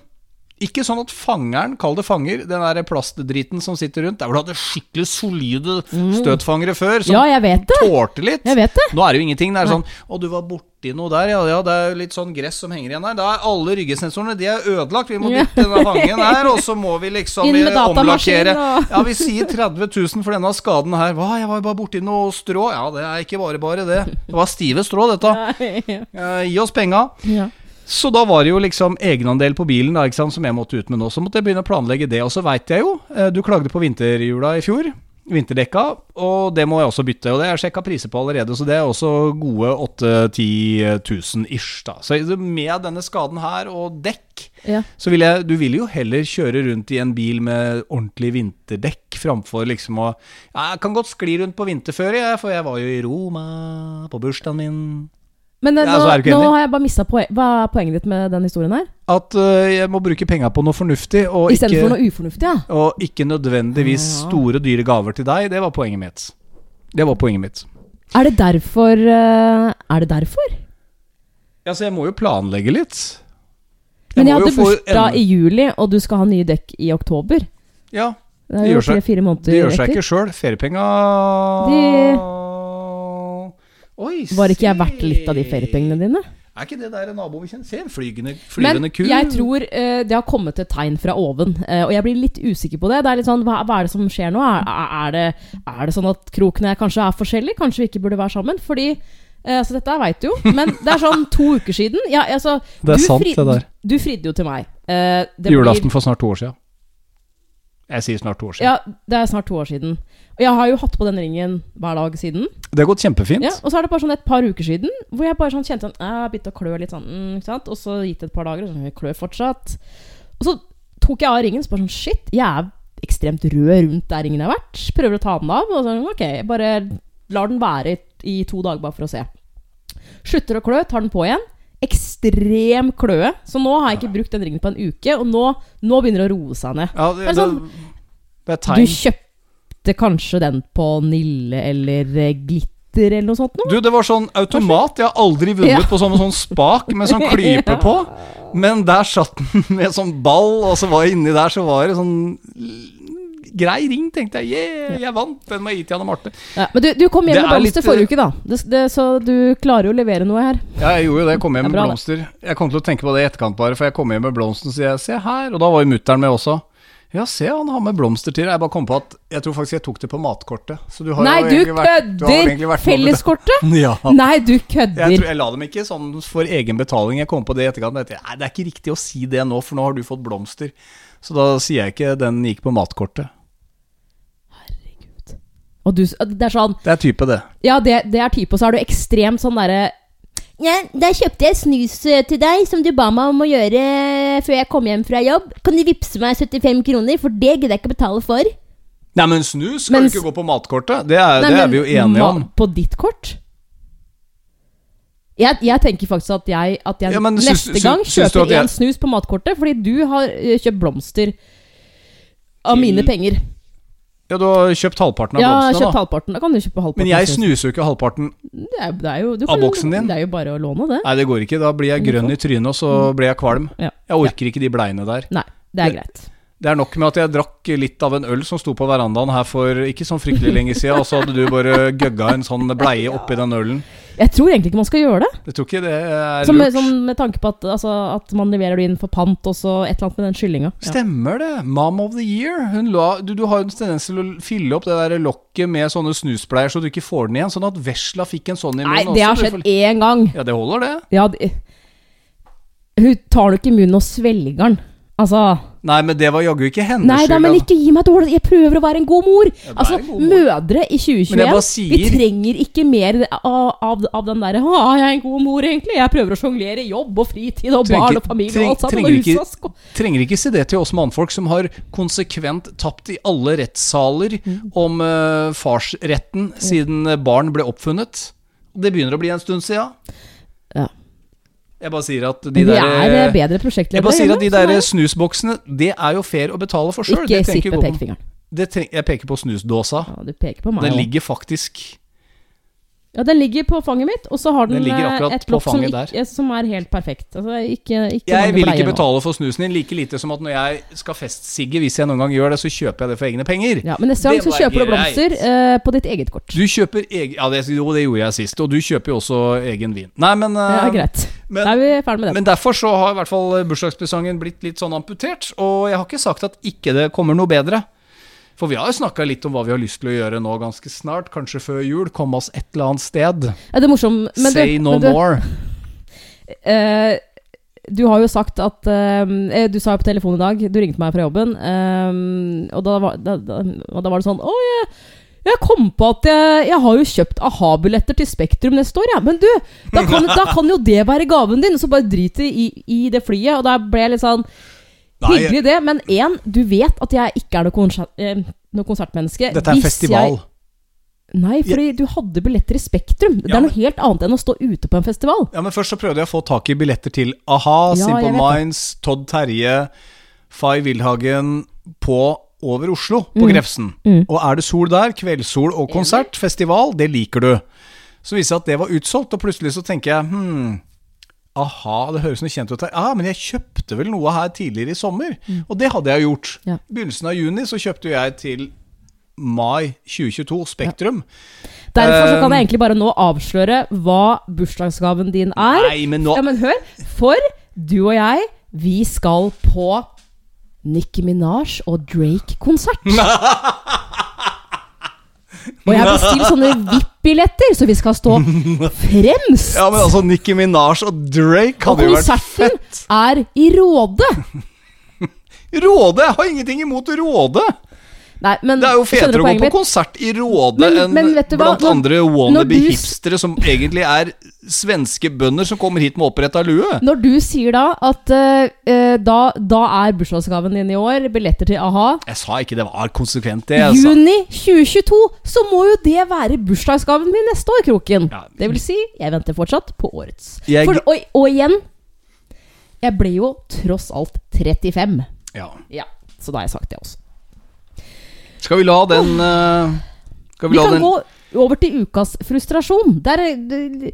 Ikke sånn at fangeren, kall det fanger, den der plastdriten som sitter rundt Der hvor du hadde skikkelig solide støtfangere før, som Ja, jeg vet det. tålte litt. Jeg vet det. Nå er det jo ingenting. Det er sånn Å, du var borti noe der, ja. ja det er litt sånn gress som henger igjen der. Da er alle ryggesensorene De er ødelagt. Vi må bytte denne fangen her, og så må vi liksom med eh, omlakkere. Ja, vi sier 30 000 for denne skaden her. Hva, jeg var jo bare borti noe strå. Ja, det er ikke bare bare det. Det var stive strå, dette. Eh, gi oss penga. Ja. Så da var det jo liksom egenandel på bilen da, ikke sant, som jeg måtte ut med nå. Så måtte jeg begynne å planlegge det. Og så veit jeg jo, eh, du klagde på vinterhjula i fjor. Vinterdekka, og det må jeg også bytte. Og det har jeg sjekka priser på allerede, så det er også gode 8000-10 000 ish. da. Så med denne skaden her og dekk, Ja. så vil jeg Du vil jo heller kjøre rundt i en bil med ordentlig vinterdekk framfor liksom å Jeg kan godt skli rundt på vinterføre, jeg, for jeg var jo i Roma på bursdagen min. Men nå, Ja, nå, har jeg bare mista poen Hva er poenget ditt med den historien her? At øh, jeg må bruke penga på noe fornuftig, og ikke Istedenfor noe ufornuftig, ja. Og ikke nødvendigvis Ja. store, dyre gaver til deg. Det var poenget mitt. Det var poenget mitt. Er det derfor eh, Er det derfor? Ja, så jeg må jo planlegge litt. Men jeg hadde bursdag i juli, og du skal ha nye dekk i oktober. Ja, Det gjør seg- det gjør seg ikke sjøl. Feriepenga Oi, Var ikke jeg verdt litt av de feriepengene dine? Er ikke det der en nabo vi kjenner? Se, en flygende, Men flygende ku. jeg tror uh, det har kommet et tegn fra oven, uh, og jeg blir litt usikker på det. Det er litt sånn, Hva, hva er det som skjer nå? Er, er, det, er det sånn at krokene kanskje er forskjellige? Kanskje vi ikke burde være sammen? Fordi uh, altså Dette veit du jo, men det er sånn to uker siden. Ja, altså, Det er du sant, frid, det der. Du fridde jo til meg. Eh, det Julaften for snart to år siden. Jeg sier snart to år siden. ja, det er snart to år siden. Jeg har jo hatt på den ringen hver dag siden. Det har gått kjempefint. Ja, og så er det bare sånn et par uker siden hvor jeg bare sånn kjente sånn Jeg har begynt å klø litt sånn, mm, ikke sant? Og så gitt det et par dager, og så jeg klør fortsatt. Og så tok jeg av ringen, så bare sånn Shit, jeg er ekstremt rød rundt der ringen har vært. Prøver å ta den av, og sånn Ok, jeg bare lar den være i, to dager bare for å se. Slutter å klø, tar den på igjen. Ekstrem kløe. Så nå har jeg ikke brukt den ringen på en uke, og nå, nå begynner det å roe seg ned. Ja, det, Det sånn- det, det er Du tegn. Kjøpte kanskje den på Nille eller eh, Glitter eller noe sånt noe? Du, det var sånn automat. Jeg har aldri vunnet Ja. på sånn, sånn spak med sånn klype på. Men der satt den med sånn ball, og så var jeg inni der, så var det sånn grei ring, tenkte jeg. Yeah, jeg vant. Den må jeg gi til Anne Marte. Ja, men du, du kom hjem Det med er blomster litt, forrige uke, da. Det, det, så du klarer jo å levere noe her. Ja, jeg gjorde jo det. Jeg kom hjem med bra, blomster. Jeg kom til å tenke på det i etterkant, bare, for jeg kom hjem med blomsten, så jeg se her. Og da var jo mutter'n med også. Ja, se, han har med blomster til. Jeg bare kom på at jeg tror faktisk jeg tok det på matkortet. Så du har Nei, jo du vært- du har egentlig kødder! vært. Felleskortet? Ja. Nei, du Jeg, kødder. tror, jeg la dem ikke sånn for egen betaling. Jeg kom på det i etterkant. Jeg, Nei, det er ikke riktig å si det nå, for nå har du fått blomster. Så da sier jeg ikke den gikk på matkortet. Herregud. Og du, det er sånn Det er type, det. Ja, det, det er type, og så er du ekstremt sånn derre ja, Da kjøpte jeg snus eh, til deg, som du ba meg om å gjøre før jeg kom hjem fra jobb. Kan du vippse meg 75 kroner, for det gidder jeg ikke betale for. Nei, men snus skal Mens, jo ikke gå på matkortet. Det er, Nei, det er vi jo enige om. På ditt kort? Jeg, jeg tenker faktisk at jeg, at jeg Ja, men neste syns- gang kjøper én snus på matkortet, fordi du har eh, kjøpt blomster av mine penger. Ja, du har kjøpt halvparten av Ja, kjøpt blomstene, da. halvparten. Da kan du kjøpe halvparten. Men jeg snuser jo ikke halvparten. Det er, det er jo, du Av boksen din? Det er jo bare å låne det. Nei, det går ikke. Da blir jeg grønn i trynet, og så blir jeg kvalm. Mm. Ja. Jeg orker ikke de bleiene der. Nei, det er Det- greit. Det er nok med at jeg drakk litt av en øl som sto på verandaen her for ikke sånn fryktelig lenge siden, og så hadde du bare gøgga en sånn bleie oppi den ølen. Jeg tror egentlig ikke man skal gjøre det. Jeg tror ikke det er Som, lurt. Som med tanke på at, altså, at man leverer det inn for pant, og så et eller annet med den kyllinga. Ja. Stemmer det. Mom of the year. Hun la, du, du har en tendens til å fylle opp det der lokket med sånne snusbleier så du ikke får den igjen. Sånn at vesla fikk en sånn i munnen Nei, det har også. Skjedd én gang. Ja, det holder, det. Ja, det, hun tar det ikke i munnen og svelger den. Altså Nei, men det var jaggu ikke hennes skyld. Nei da, men ikke gi meg dårlig Jeg prøver å være en god mor. Altså, god mor. mødre i Men jeg 2021 sier... Vi trenger ikke mer av, av, av den derre 'Å, jeg er en god mor, egentlig'. Jeg prøver å sjonglere jobb og fritid og Trenger barn og familie treng- og alt sammen. trenger Og ikke- Trenger ikke si det til oss mannfolk som har konsekvent tapt i alle rettssaler Mm. om uh, farsretten siden barn ble oppfunnet. Det begynner å bli en stund siden. Ja. Jeg bare sier at de der er eh, Jeg bare sier at de der snusboksene, det er jo fair å betale for sjøl. Ikke sippe pekefingeren. Jeg peker på snusdåsa. Ja, du peker på meg. Den ligger faktisk Ja, den ligger på fanget mitt, og så har den, Den ligger eh, akkurat et på lokk som, som er helt perfekt. Altså, ikke, ikke Jeg vil ikke nå. betale for snusen din, like lite som at når jeg skal festsigge, hvis jeg noen gang gjør det, så kjøper jeg det for egne penger. Ja, men neste gang så kjøper du blomster eh, på ditt eget kort. Du kjøper egen Ja, det, jo, det gjorde jeg sist, og du kjøper jo også egen vin. Nei, men Det eh, er greit. men- da er vi ferdig med det. Men derfor så har i hvert fall bursdagspresangen blitt litt sånn amputert. Og jeg har ikke sagt at ikke det kommer noe bedre. For vi har jo snakka litt om hva vi har lyst til å gjøre nå ganske snart. Kanskje før jul. Komme oss et eller annet sted. Ja, det er morsomt. Men Say du, no men du, more. eh, du har jo sagt at uh, Du sa jo på telefonen i dag, du ringte meg fra jobben, eh, og, da var, da, da, og da var det sånn Å, jeg, jeg kom på at jeg, jeg har jo kjøpt a-ha-billetter til Spektrum neste år, ja. Men du, da kan, da kan jo det være gaven din. Så bare drit i, i det flyet. Og da ble jeg litt sånn Hyggelig det, men én, du vet at jeg ikke er noe, konsert, eh, noe konsertmenneske. dette er Hvis festival. Jeg, nei, fordi du hadde billetter i Spektrum. Det Ja, er men- noe helt annet enn å stå ute på en festival. Ja, men Først så prøvde jeg å få tak i billetter til a-ha, Ja, Simple det. Minds, Todd Terje, Fay Wilhagen på over Oslo, på Mm. Grefsen. Mm. Og er det sol der, kveldssol og konsert, festival, det liker du. Så viser det seg at det var utsolgt, og plutselig så tenker jeg hm, aha, det høres noe kjent ut her. Ja, men jeg kjøpte vel noe her tidligere i sommer, og det hadde jeg gjort. Ja. Begynnelsen av juni så kjøpte jeg til mai 2022 Spektrum. Derfor så kan jeg egentlig bare nå avsløre hva bursdagsgaven din er. Nei, men nå Ja, men hør. For du og jeg, vi skal på Nicki Minaj og Drake-konsert. Og jeg har bestilt sånne VIP-billetter, så vi skal stå fremst. Ja, men altså, Nicki Minaj og Drake Og hadde jo vært fett! konserten fett. er i Råde. Råde! Jeg har ingenting imot Råde. Nei, men Det er jo fetere å gå på mitt? konsert i Råde enn blant hva? andre når wannabe du s- hipstere som egentlig er svenske bønder som kommer hit med oppretta lue. Når du sier da at eh, da, da er bursdagsgaven din i år billetter til a-ha Jeg sa ikke det var konsekvent, det. Jeg. Juni 2022, så må jo det være bursdagsgaven min neste år, Kroken. Ja. Det vil si, jeg venter fortsatt på årets. Jeg- For, og, og igjen, jeg ble jo tross alt 35. Ja. Ja, så da har jeg sagt det også. Skal vi la den uh, Skal vi, Vi la kan den gå over til ukas frustrasjon. Det er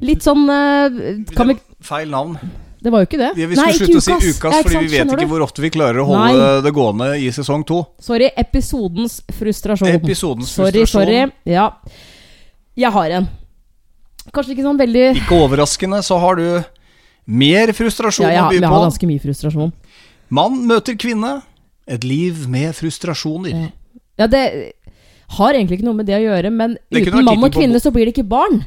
litt sånn uh, Kan vi Feil navn. Det var jo ikke det. Vi, vi skulle slutte å si ukas, Ja, fordi sant, vi vet ikke du? hvor ofte vi klarer å holde Nei. det gående i sesong to. Sorry, episodens frustrasjon. Episodens sorry, frustrasjon. sorry. Ja. Jeg har en. Kanskje ikke sånn veldig Ikke overraskende så har du mer frustrasjon Ja, å har- ja, jeg har ganske mye frustrasjon. Mann møter kvinne. Et liv med frustrasjoner. Ja. Ja, det har egentlig ikke noe med det å gjøre, men uten mann og kvinne på så blir det ikke barn.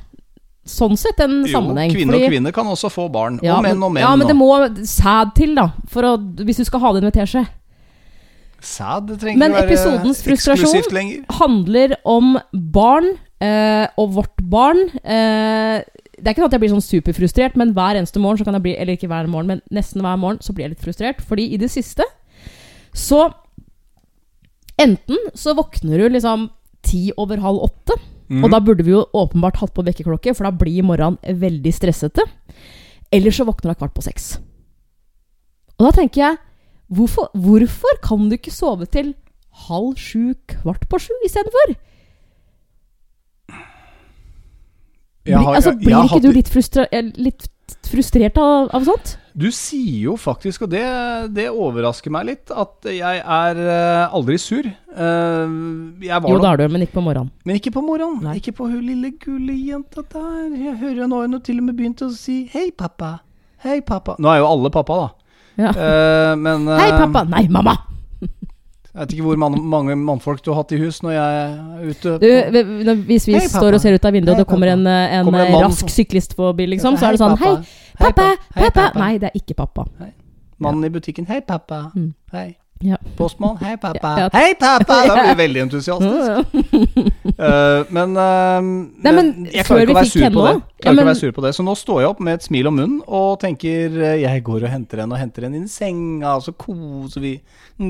Sånn sett en Jo, sammenheng. kvinne fordi- og kvinne kan også få barn. Ja, og menn og menn. Ja, men det må sæd til, da. Å, hvis du skal ha det i med teskje. Sæd det trenger Men episodens frustrasjon-. Handler om barn, eh, og vårt barn. Eh, det er ikke sånn at jeg blir sånn superfrustrert, men hver eneste morgen så kan jeg bli Eller ikke hver morgen, men nesten hver morgen så blir jeg litt frustrert. Fordi i det siste så Enten så våkner du liksom ti over halv åtte, mm. og da burde vi jo åpenbart hatt på vekkerklokke, for da blir morgenen veldig stressete. Eller så våkner du kvart på seks. Og da tenker jeg hvorfor, hvorfor kan du ikke sove til halv sju, kvart på sju istedenfor? Altså, jeg- jeg blir ikke du litt, frustra eh, litt frustrert av, av sånt? Du sier jo faktisk, og det, det overrasker meg litt, at jeg er eh, aldri sur. Eh, Jo, det er du, men ikke på morgenen. Men ikke på morgenen. Nei. Ikke på hun lille gullejenta der. Jeg hører nå hun til og med begynte å si 'hei, pappa'. Hei, pappa. Nå er jo alle pappa, da. Ja. Uh, men uh, Hei, pappa! Nei, mamma! Jeg vet ikke hvor man, mange mannfolk du har hatt i hus når jeg er ute. Du, hvis vi Hei, står og ser ut av vinduet, og det kommer en, en, Kommer en rask syklist forbi, liksom, så er det sånn Hei, Hei, pappa! Pappa! Nei, det er ikke pappa. Mannen i butikken. Hei, pappa. Mm. Hei. Ja. Postmann. Hei, pappa. Ja, ja. Hei, pappa! Da blir jeg veldig entusiastisk. uh, men, eh, men jeg klarer ikke å være sur på det. Ja, men- være sur på det. Så nå står jeg opp med et smil om munnen og tenker eh, jeg går og henter henne og henter henne inn i senga, og så koser vi. En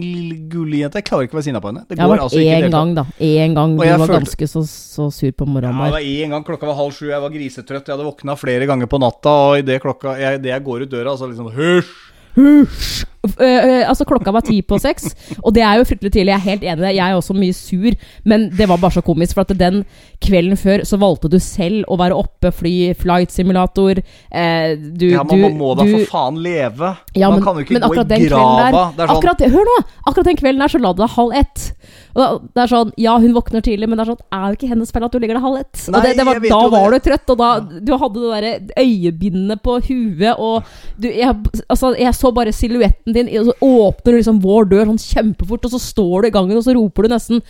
gullejente. Jeg klarer ikke å være sinna på henne. Det går altså ikke én gang, da. Én gang. Du var følte- ganske så, så sur på Ja, morgenen det var en gang klokka var halv sju, jeg var grisetrøtt. Jeg hadde våkna flere ganger på natta, og idet jeg, det jeg går ut døra, så liksom Hysj! Hysj! Eh, altså, klokka var ti på seks, og det er jo fryktelig tidlig. Jeg er helt enig. Jeg er også mye sur, men det var bare så komisk. For at den kvelden før så valgte du selv å være oppe, fly flight simulator. uh, du, Ja, man må da du, for faen leve. Ja, man men, kan jo ikke men gå i den grava. der, Det er sånn, akkurat, Hør nå! Akkurat den kvelden der så la du deg halv ett. Og det er sånn, Ja, hun våkner tidlig, men det er sånn, er det ikke hennes feil at du ligger deg halv ett? Nei, og det, det var, da var det. du trøtt, og da du hadde det derre øyebindet på huet, og du, jeg, altså, jeg så bare silhuetten din, og så åpner du liksom vår dør sånn kjempefort, og så står du i gangen, og så roper du nesten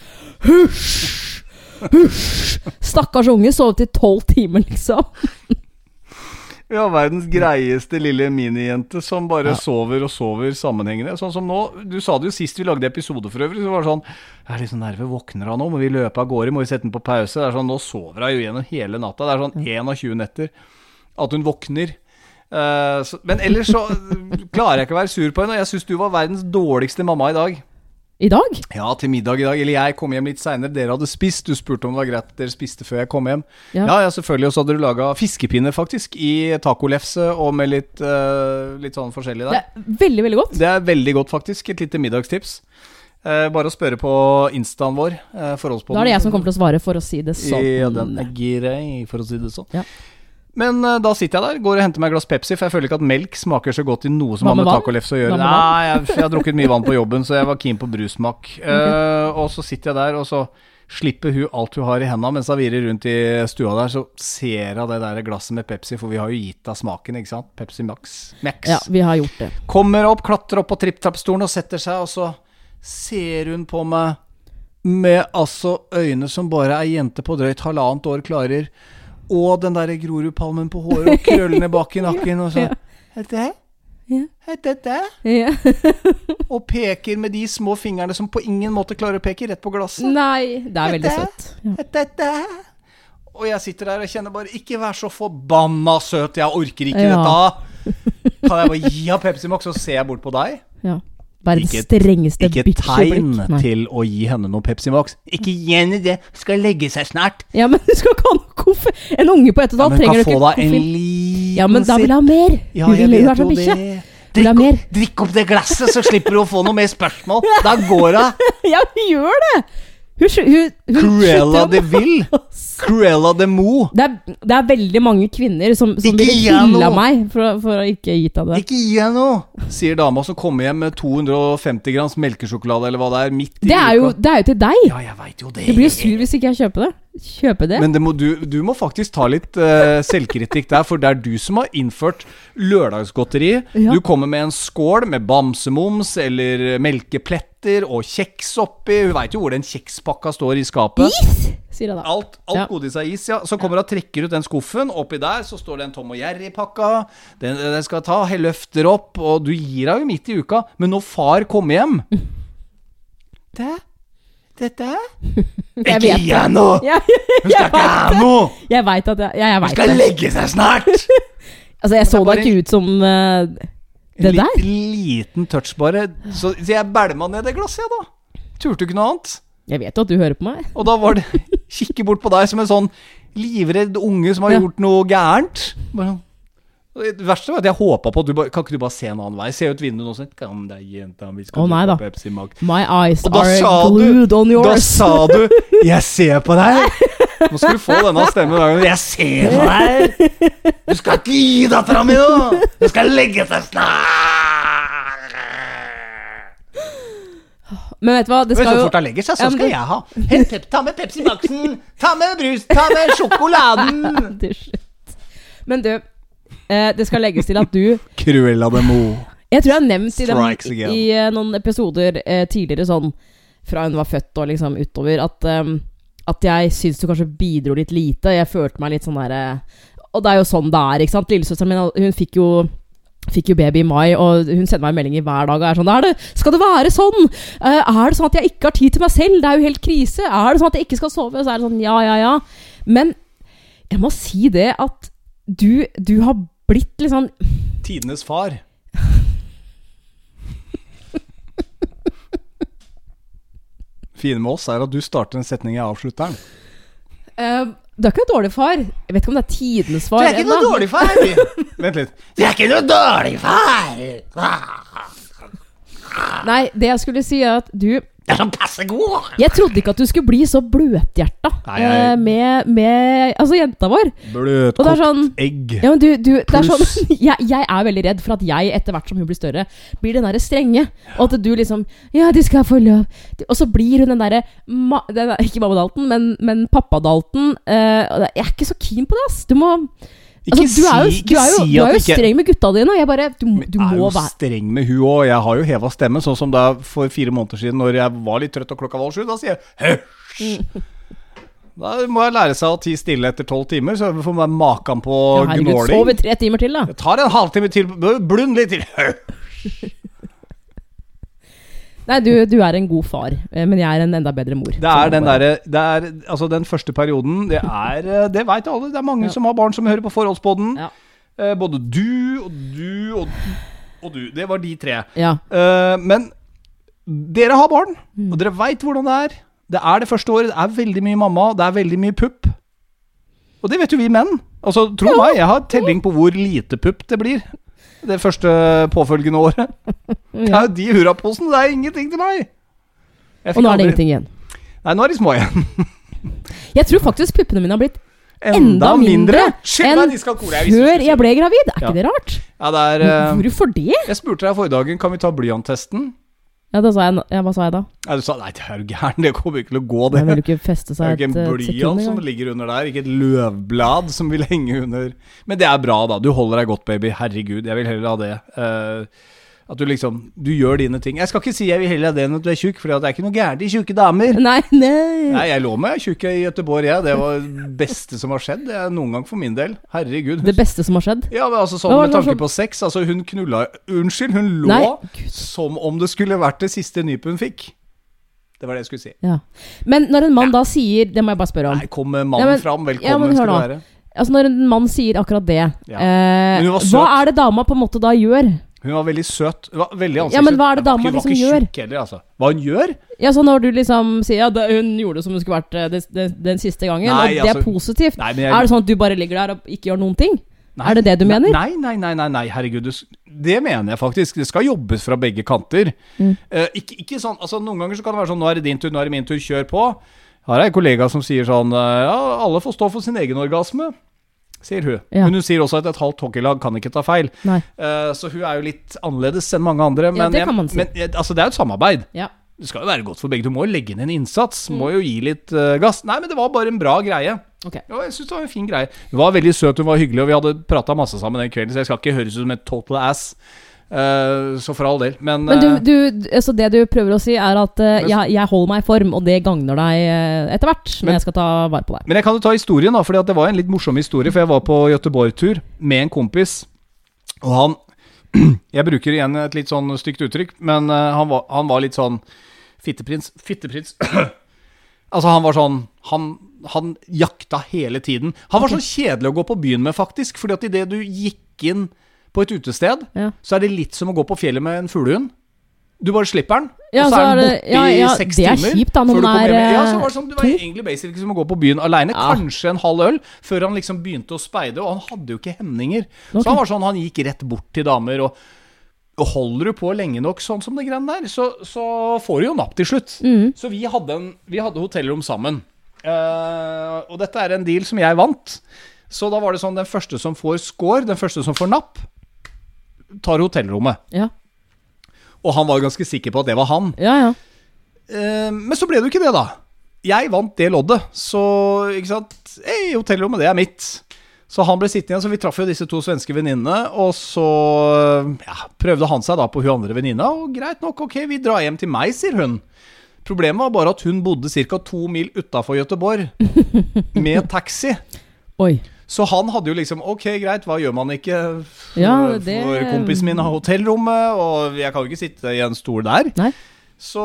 Hysj! Hysj! Stakkars unge, sovet i tolv timer, liksom. Vi har verdens greieste lille minijente som bare Ja. sover og sover sammenhengende. Sånn som nå, Du sa det jo sist vi lagde episode for øvrig, så var det sånn Jeg er litt sånn nerve, våkner hun nå? Må vi løpe av gårde? Må vi sette den på pause? Det er sånn, Nå sover hun jo gjennom hele natta. Det er sånn 21 netter at hun våkner. Eh, så, men ellers så klarer jeg ikke å være sur på henne. og Jeg syns du var verdens dårligste mamma i dag. I dag? Ja, til middag i dag. Eller jeg kom hjem litt seinere. Dere hadde spist. Du spurte om det var greit dere spiste før jeg kom hjem. Ja. Ja, ja, selvfølgelig. Og så hadde du laga fiskepinner, faktisk, i tacolefse og med litt, uh, litt sånn forskjellig Det der. er veldig, veldig godt. Det er veldig godt, faktisk. Et lite middagstips. Uh, bare å spørre på instaen vår. Uh. Da er det jeg som kommer til å svare, for å si det sånn. Ja, den er grei, for å si det sånn. Ja. Men uh, da sitter jeg der, går og henter meg et glass Pepsi, for jeg føler ikke at melk smaker så godt i noe som har med tacolefse å gjøre. Nei, jeg, jeg har drukket mye vann på jobben, så jeg var keen på brussmak. Eh, og så sitter jeg der, og så slipper hun alt hun har i henda mens hun virrer rundt i stua der. Så ser hun det der glasset med Pepsi, for vi har jo gitt henne smaken, ikke sant? Pepsi Max. Max. Ja, vi har gjort det. Kommer opp, klatrer opp på tripp-trapp-stolen og setter seg, og så ser hun på meg med altså øyne som bare ei jente på drøyt halvannet år klarer, og den derre Grorudpalmen på håret og krøllene bak i nakken, og sånn. Ja. Ja. Ja. Og peker med de små fingrene som på ingen måte klarer å peke rett på glasset. Nei, det er veldig søtt. Og jeg sitter der og kjenner bare Ikke vær så forbanna søt, jeg orker ikke dette. Kan jeg bare gi av Pepsi Max, så ser jeg bort på deg? Ja. Verdens Ikke- strengeste Ikke tegn blikk. til å gi henne noe Pepsi Max. Ikke gi henne det, skal legge seg snart. Ja, men du skal ikke ha noe koffe. En unge på ett og et halvt trenger du ikke koffe. en liten Ja, men da vil jeg ha mer. Ja, hun jeg vil hun er vet jo bikkje. Drikk, drikk opp det glasset, så slipper du å få noe mer spørsmål. Da går hun. Ja, hun gjør det! Hun, hun, hun Cruella de Ville? Vil. Cruella de Mo. Det er, det er veldig mange kvinner som, som ville gi noe. meg for, for å ikke gitt deg det. Ikke gi henne noe, sier dama som kommer hjem med 250 grams melkesjokolade eller hva det er, midt i Det er jo, det er jo til deg! Ja, jeg vet jo det. Du blir sur hvis ikke jeg kjøper det. Kjøpe det. Men det må, du, du må faktisk ta litt uh, selvkritikk der, for det er du som har innført lørdagsgodteri. Ja. Du kommer med en skål med bamsemums eller melkepletter og kjeks oppi. Hun veit jo hvor den kjekspakka står i skapet. Is! Sier jeg da. Alt, alt Ja. godis er is, ja. Så kommer hun og trekker ut den skuffen. Oppi der så står det en Tom og Jerry-pakka. Den, den skal ta, løfter opp, og du gir henne jo midt i uka. Men når far kommer hjem Det? Dette? Jeg Ikke gi henne noe! Hun skal ikke ha noe! jeg veit at jeg, ja, jeg Hun skal det. legge seg snart! Altså, jeg så da ikke ut som uh, det En der. En liten touch, bare. Så, så jeg bælma ned det glasset, jeg, da. Turte ikke noe annet. Jeg vet jo at du hører på meg. Og da var det Kikke bort på deg som en sånn livredd unge som har Ja. gjort noe gærent. Bare sånn. Det verste var at jeg håpa på at du bare Kan ikke du bare se en annen vei? Se ut vinduet nå sånn Kom deg, jenta, vi skal Å, nei da. Pepsi Max. My eyes are glued du- on Da sa du 'Jeg ser på deg'. Nå skal du få denne stemmen hver gang. 'Jeg ser på deg'. Du skal ikke gi dattera mi noe. Du skal legge seg snart. Men vet du hva, det skal så fort han legger seg, så skal jeg ha. Hent ta med Pepsi Maxen. Ta med brus. Ta med sjokoladen. Men du, eh, det skal legges til at du Cruella de Mo. Jeg tror jeg har nevnt i, dem, again. i eh, noen episoder eh, tidligere, sånn fra hun var født og liksom utover, at, um, at jeg syns du kanskje bidro litt lite. Jeg følte meg litt sånn derre Og det er jo sånn det er, ikke sant. Lillesøsteren min hun fikk jo Fikk jo baby i mai, og hun sender meg meldinger hver dag og er sånn er det, 'Skal det være sånn? Eh, er det sånn at jeg ikke har tid til meg selv? Det er jo helt krise. Er det sånn at jeg ikke skal sove?' Og så er det sånn ja, ja, ja. Men jeg må si det at du, du har blitt litt sånn Tidenes far. Fine med oss er at du starter en setning, jeg avslutter den. Uh, du er ikke noe dårlig far. Jeg vet ikke om det er tidenes far. Du er ikke noe dårlig far! Vent litt. Du er ikke noe dårlig far! Nei, det jeg skulle si, er at du Det er sånn passe god! Jeg trodde ikke at du skulle bli så bløthjerta eh, med, med Altså, jenta vår. Bløtkokt sånn egg. ja, men du, du, det er Pluss. sånn, jeg, jeg er veldig redd for at jeg, etter hvert som hun blir større, blir den derre strenge. Og at du liksom Ja, de skal få lov. Og så blir hun den derre der- Ikke mamma Dalton, men, men pappa Dalton. eh, jeg er ikke så keen på det, ass. Du må Ikke altså, du er jo, si, du er jo, si du er jo ikke streng med gutta dine, jeg bare Du, du er jo være streng med hun òg. Jeg har jo heva stemmen, sånn som da for fire måneder siden, når jeg var litt trøtt og klokka var sju. Da sier jeg hysj! Da må jeg lære seg å tie stille etter tolv timer, så får man maken på Ja, Herregud, sov gnåling. i tre timer til, da. Det tar en halvtime til. Blund litt til. Nei, du, du er en god far, eh, men jeg er en enda bedre mor. Det er den derre det er, Altså, den første perioden, det er eh, Det veit alle. Det er mange Ja. som har barn som hører på Forholdsboden. Ja. Eh, både du og du og, og du. Det var de tre. Ja. Eh, men dere har barn, Mm. og dere veit hvordan det er. Det er det første året. Det er veldig mye mamma, det er veldig mye pupp. Og det vet jo vi menn. Altså, Tro meg, jeg har telling på hvor lite pupp det blir det første påfølgende året. Det er jo de hurraposene. Det er ingenting til meg. Og nå er det ingenting igjen. Nei, nå er de små igjen. Jeg tror faktisk puppene mine har blitt enda mindre mindre enn før jeg ble gravid. Er Ja. ikke det rart? Ja, det er uh, Hvorfor det? Jeg spurte deg forrige dagen, kan vi ta blyanttesten? Ja, da sa jeg, ja, Hva sa jeg da? Ja, du sa nei, det er jo gæren, det kommer ikke til å gå, Jeg det. vil jo ikke feste seg Det er jo ikke en blyant som ligger under der, ikke et løvblad som vil henge under. Men det er bra, da. Du holder deg godt, baby. Herregud, jeg vil heller ha det. Eh, at du liksom Du gjør dine ting. Jeg skal ikke si jeg vil heller det enn at du er tjukk, for det er ikke noe gærent i tjukke damer. Nei, nei. Nei, jeg lå med tjukk i Gøteborg, jeg. Det var det beste som har skjedd det er noen gang for min del. Herregud. Det beste som har skjedd? Ja, men altså sånn med tanke på sex. Altså, hun knulla Unnskyld, hun lå Nei, som om det skulle vært det siste nypet hun fikk. Det var det jeg skulle si. Ja. Men når en mann da sier Det må jeg bare spørre om. Nei, kom mannen Ja, men- fram. ja, Velkommen men skal du være. Altså Når en mann sier akkurat det, Ja. eh, hva er det dama på en måte da gjør? Hun var veldig søt. Hun var veldig ansiktslyst. Ja, men hva er det dama Hun var liksom ikke gjør? tjukk heller, altså. Hva hun gjør? Ja, så Når du liksom sier ja, det, hun gjorde det som hun skulle vært eh, det, det, den siste gangen, Nei, og det altså- er positivt, Nei, jeg, er det sånn at du bare ligger der og ikke gjør noen ting? Nei, er det det du mener? Nei, nei, nei, nei, nei herregud. Det mener jeg faktisk. Det skal jobbes fra begge kanter. Mm. Uh, ikke, ikke sånn, altså Noen ganger så kan det være sånn Nå er det din tur, nå er det min tur, kjør på. Her er en kollega som sier sånn eh, Ja, alle får stå for sin egen orgasme, sier hun. Ja. Men hun sier også at et halvt hockeylag kan ikke ta feil. Eh, så hun er jo litt annerledes enn mange andre. Men, det kan man si. men eh, altså, det er jo et samarbeid. Ja. Det skal jo være godt for begge. Du må jo legge inn en innsats. Mm. Må jo gi litt uh, gass. Nei, men det var bare en bra greie. Okay. Ja, jeg synes det var en fin greie. Hun var veldig søt, hun var hyggelig, og vi hadde prata masse sammen den kvelden, så jeg skal ikke høres ut som et total ass. Eh, så for all del. Men, Men du, eh, du, altså det du prøver å si, er at eh, jeg, jeg holder meg i form, og det gagner deg etter hvert når Men- jeg skal ta vare på deg. men jeg kan jo ta historien, da, For det var en litt morsom historie. For jeg var på Göteborg-tur med en kompis, og han Jeg bruker igjen et litt sånn stygt uttrykk, men han, var, han var litt sånn fitteprins. Fitteprins. altså, han var sånn han, han jakta hele tiden. Han var så kjedelig å gå på byen med, faktisk. Fordi at idet du gikk inn på et utested, Ja. så er det litt som å gå på fjellet med en fuglehund. Du bare slipper den, Ja, og så så er den borte ja, i seks seks det er timer. kjipt da, når man er. Ja, eh, så var det sånn, det var egentlig basically som å gå på byen aleine. Ja. Kanskje en halv øl, før han liksom begynte å speide. Og han hadde jo ikke hemninger. Okay. Så han var sånn, han gikk rett bort til damer. og holder du på lenge nok sånn som det greiene der, så, så får du jo napp til slutt. Mm. Så vi hadde, en, vi hadde hotellrom sammen. Uh, og dette er en deal som jeg vant. Så da var det sånn, den første som får score, den første som får napp, tar hotellrommet. Ja, Og han var ganske sikker på at det var han. ja. ja. Eh, men så ble det jo ikke det, da. Jeg vant det loddet, så ikke sant Hei, hotellrommet, det er mitt. Så han ble sittende igjen, så vi traff jo disse to svenske venninnene. Og så ja, prøvde han seg da på hun andre venninna, og greit nok, ok, vi drar hjem til meg, sier hun. Problemet var bare at hun bodde ca. to mil utafor Gøteborg, med taxi. Oi. Så han hadde jo liksom Ok, greit, hva gjør man ikke? Ja, det- for kompisen min har hotellrommet, og jeg kan jo ikke sitte i en stol der. Nei. Så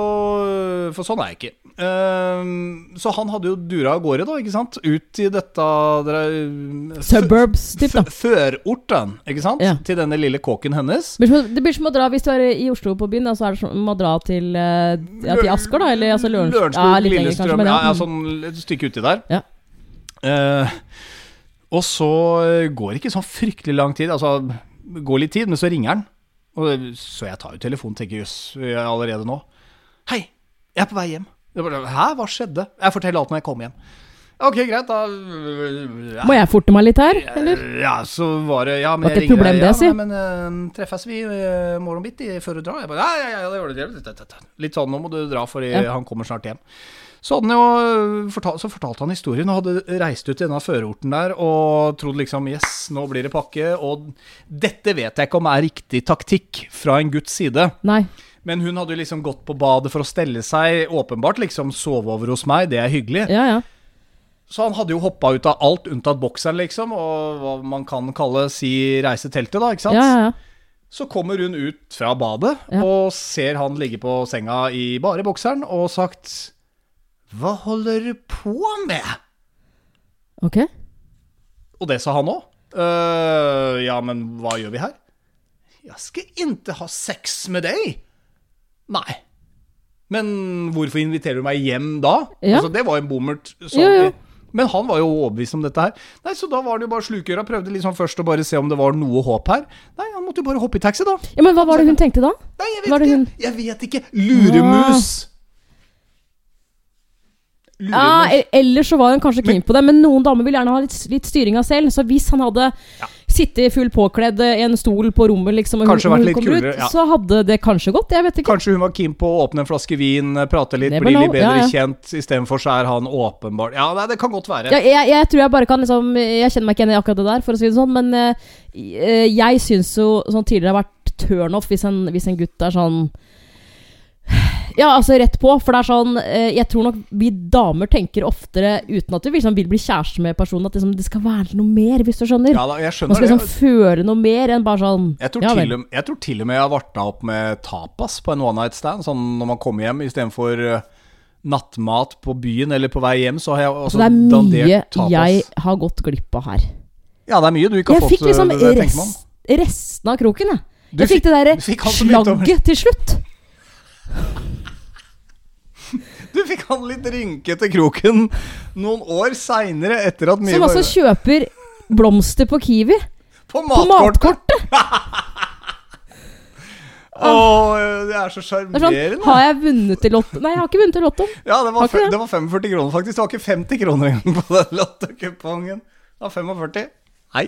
For sånn er jeg ikke. Um, så han hadde jo dura av gårde, da, ikke sant? Ut i dette dere- Suburbs, typ, da. Førorten, ikke sant? Ja. Til denne lille kåken hennes. Det blir som å- dra Hvis du er i Oslo på byen, da, så er det som å dra til, eh, ja, til Asker, da? Eller altså Lørenskog? Ja, Lillestrøm. kanskje, ja, ja. Mm. sånn et stykke uti der. Ja. Eh, og så eh, går det ikke sånn fryktelig lang tid. Altså, det går litt tid, men så ringer han. Og, så jeg tar jo telefonen og tenker jøss, er allerede nå. Hei, jeg er på vei hjem. Bare, Hæ, hva skjedde? Jeg forteller alt når jeg kommer hjem. Ok, greit, da ja. Må jeg forte meg litt her, eller? Ja, så var det Ja, men jeg et problem ringer, det, ja, si? Ja, men uh, treffes vi i morgen bitti før du drar? Jeg bare, ja, ja, ja, det gjør det. Litt sånn, nå må du dra, for Ja. han kommer snart hjem. Så, jo fortalt, så fortalte han historien, og hadde reist ut i denne førorten der og trodde liksom Yes, nå blir det pakke. Og dette vet jeg ikke om er riktig taktikk fra en Guds side. Nei. Men hun hadde jo liksom gått på badet for å stelle seg. Åpenbart liksom sove over hos meg, det er hyggelig. Ja, ja. Så han hadde jo hoppa ut av alt unntatt bokseren, liksom, og hva man kan kalle si reise teltet, da, ikke sant? Ja, ja, ja. Så kommer hun ut fra badet og ser han ligge på senga i bare bokseren og sagt Hva holder du på med? Ok. Og det sa han òg. ja, men hva gjør vi her? Jeg skal ikke ha sex med deg. Nei. Men hvorfor inviterer du meg hjem da? Ja. Altså, det var en bommert. sånn- Jo, jo. Men han var jo overbevist om dette her. Nei, Så da var det jo bare slukøra. Prøvde liksom først å bare se om det var noe håp her. Nei, han måtte jo bare hoppe i taxi, da. Ja, Men hva var det hun tenkte da? Nei, jeg vet ikke. hun- Jeg vet ikke. Luremus. Lurer Ja, meg- e- Eller så var hun kanskje keen på det, men noen damer vil gjerne ha litt, litt styringa selv. Så hvis han hadde sittet full påkledd i en stol på rommet, liksom, og hun, hun kommer kulere, ut, ja. så hadde det kanskje gått. Jeg vet ikke. Kanskje hun var keen på å åpne en flaske vin, prate litt, Never bli litt bedre ja, ja. kjent. Istedenfor så er han åpenbart Ja, nei, det kan godt være. Ja, jeg, jeg tror jeg bare kan liksom Jeg kjenner meg ikke igjen i akkurat det der, for å si det sånn, men eh, eh, jeg syns jo sånn tidligere har vært turnoff hvis, en- hvis en gutt er sånn Ja, altså rett på, for det er sånn eh, Jeg tror nok vi damer tenker oftere uten at vi liksom vil bli kjæreste med personen, at liksom, det skal være noe mer, hvis du skjønner. Ja da, jeg Man skal liksom det. føle noe mer enn bare sånn Jeg tror, ja til og, jeg tror til og med jeg har varta opp med tapas på en one night stand. Sånn når man kommer hjem istedenfor uh, nattmat på byen eller på vei hjem, så har jeg også Så det er mye tapas. jeg har gått glipp av her. Ja, det er mye du ikke har Jeg fått. fikk liksom det man. rest, resten av kroken, jeg. Du Jeg fikk det derre fikk han som begynte å- slagget til slutt. Du fikk han litt rynkete kroken noen år seinere, etter at mye Som altså kjøper blomster på Kiwi. På På matkortet! Å, Åh, det er så Det er sånn, har jeg vunnet i Lotto? Nei, jeg har ikke vunnet i Lotto. Ja, det var, det var 45 kroner, faktisk. Det var ikke 50 kroner engang på den lottokupongen. Det var 45. Hei,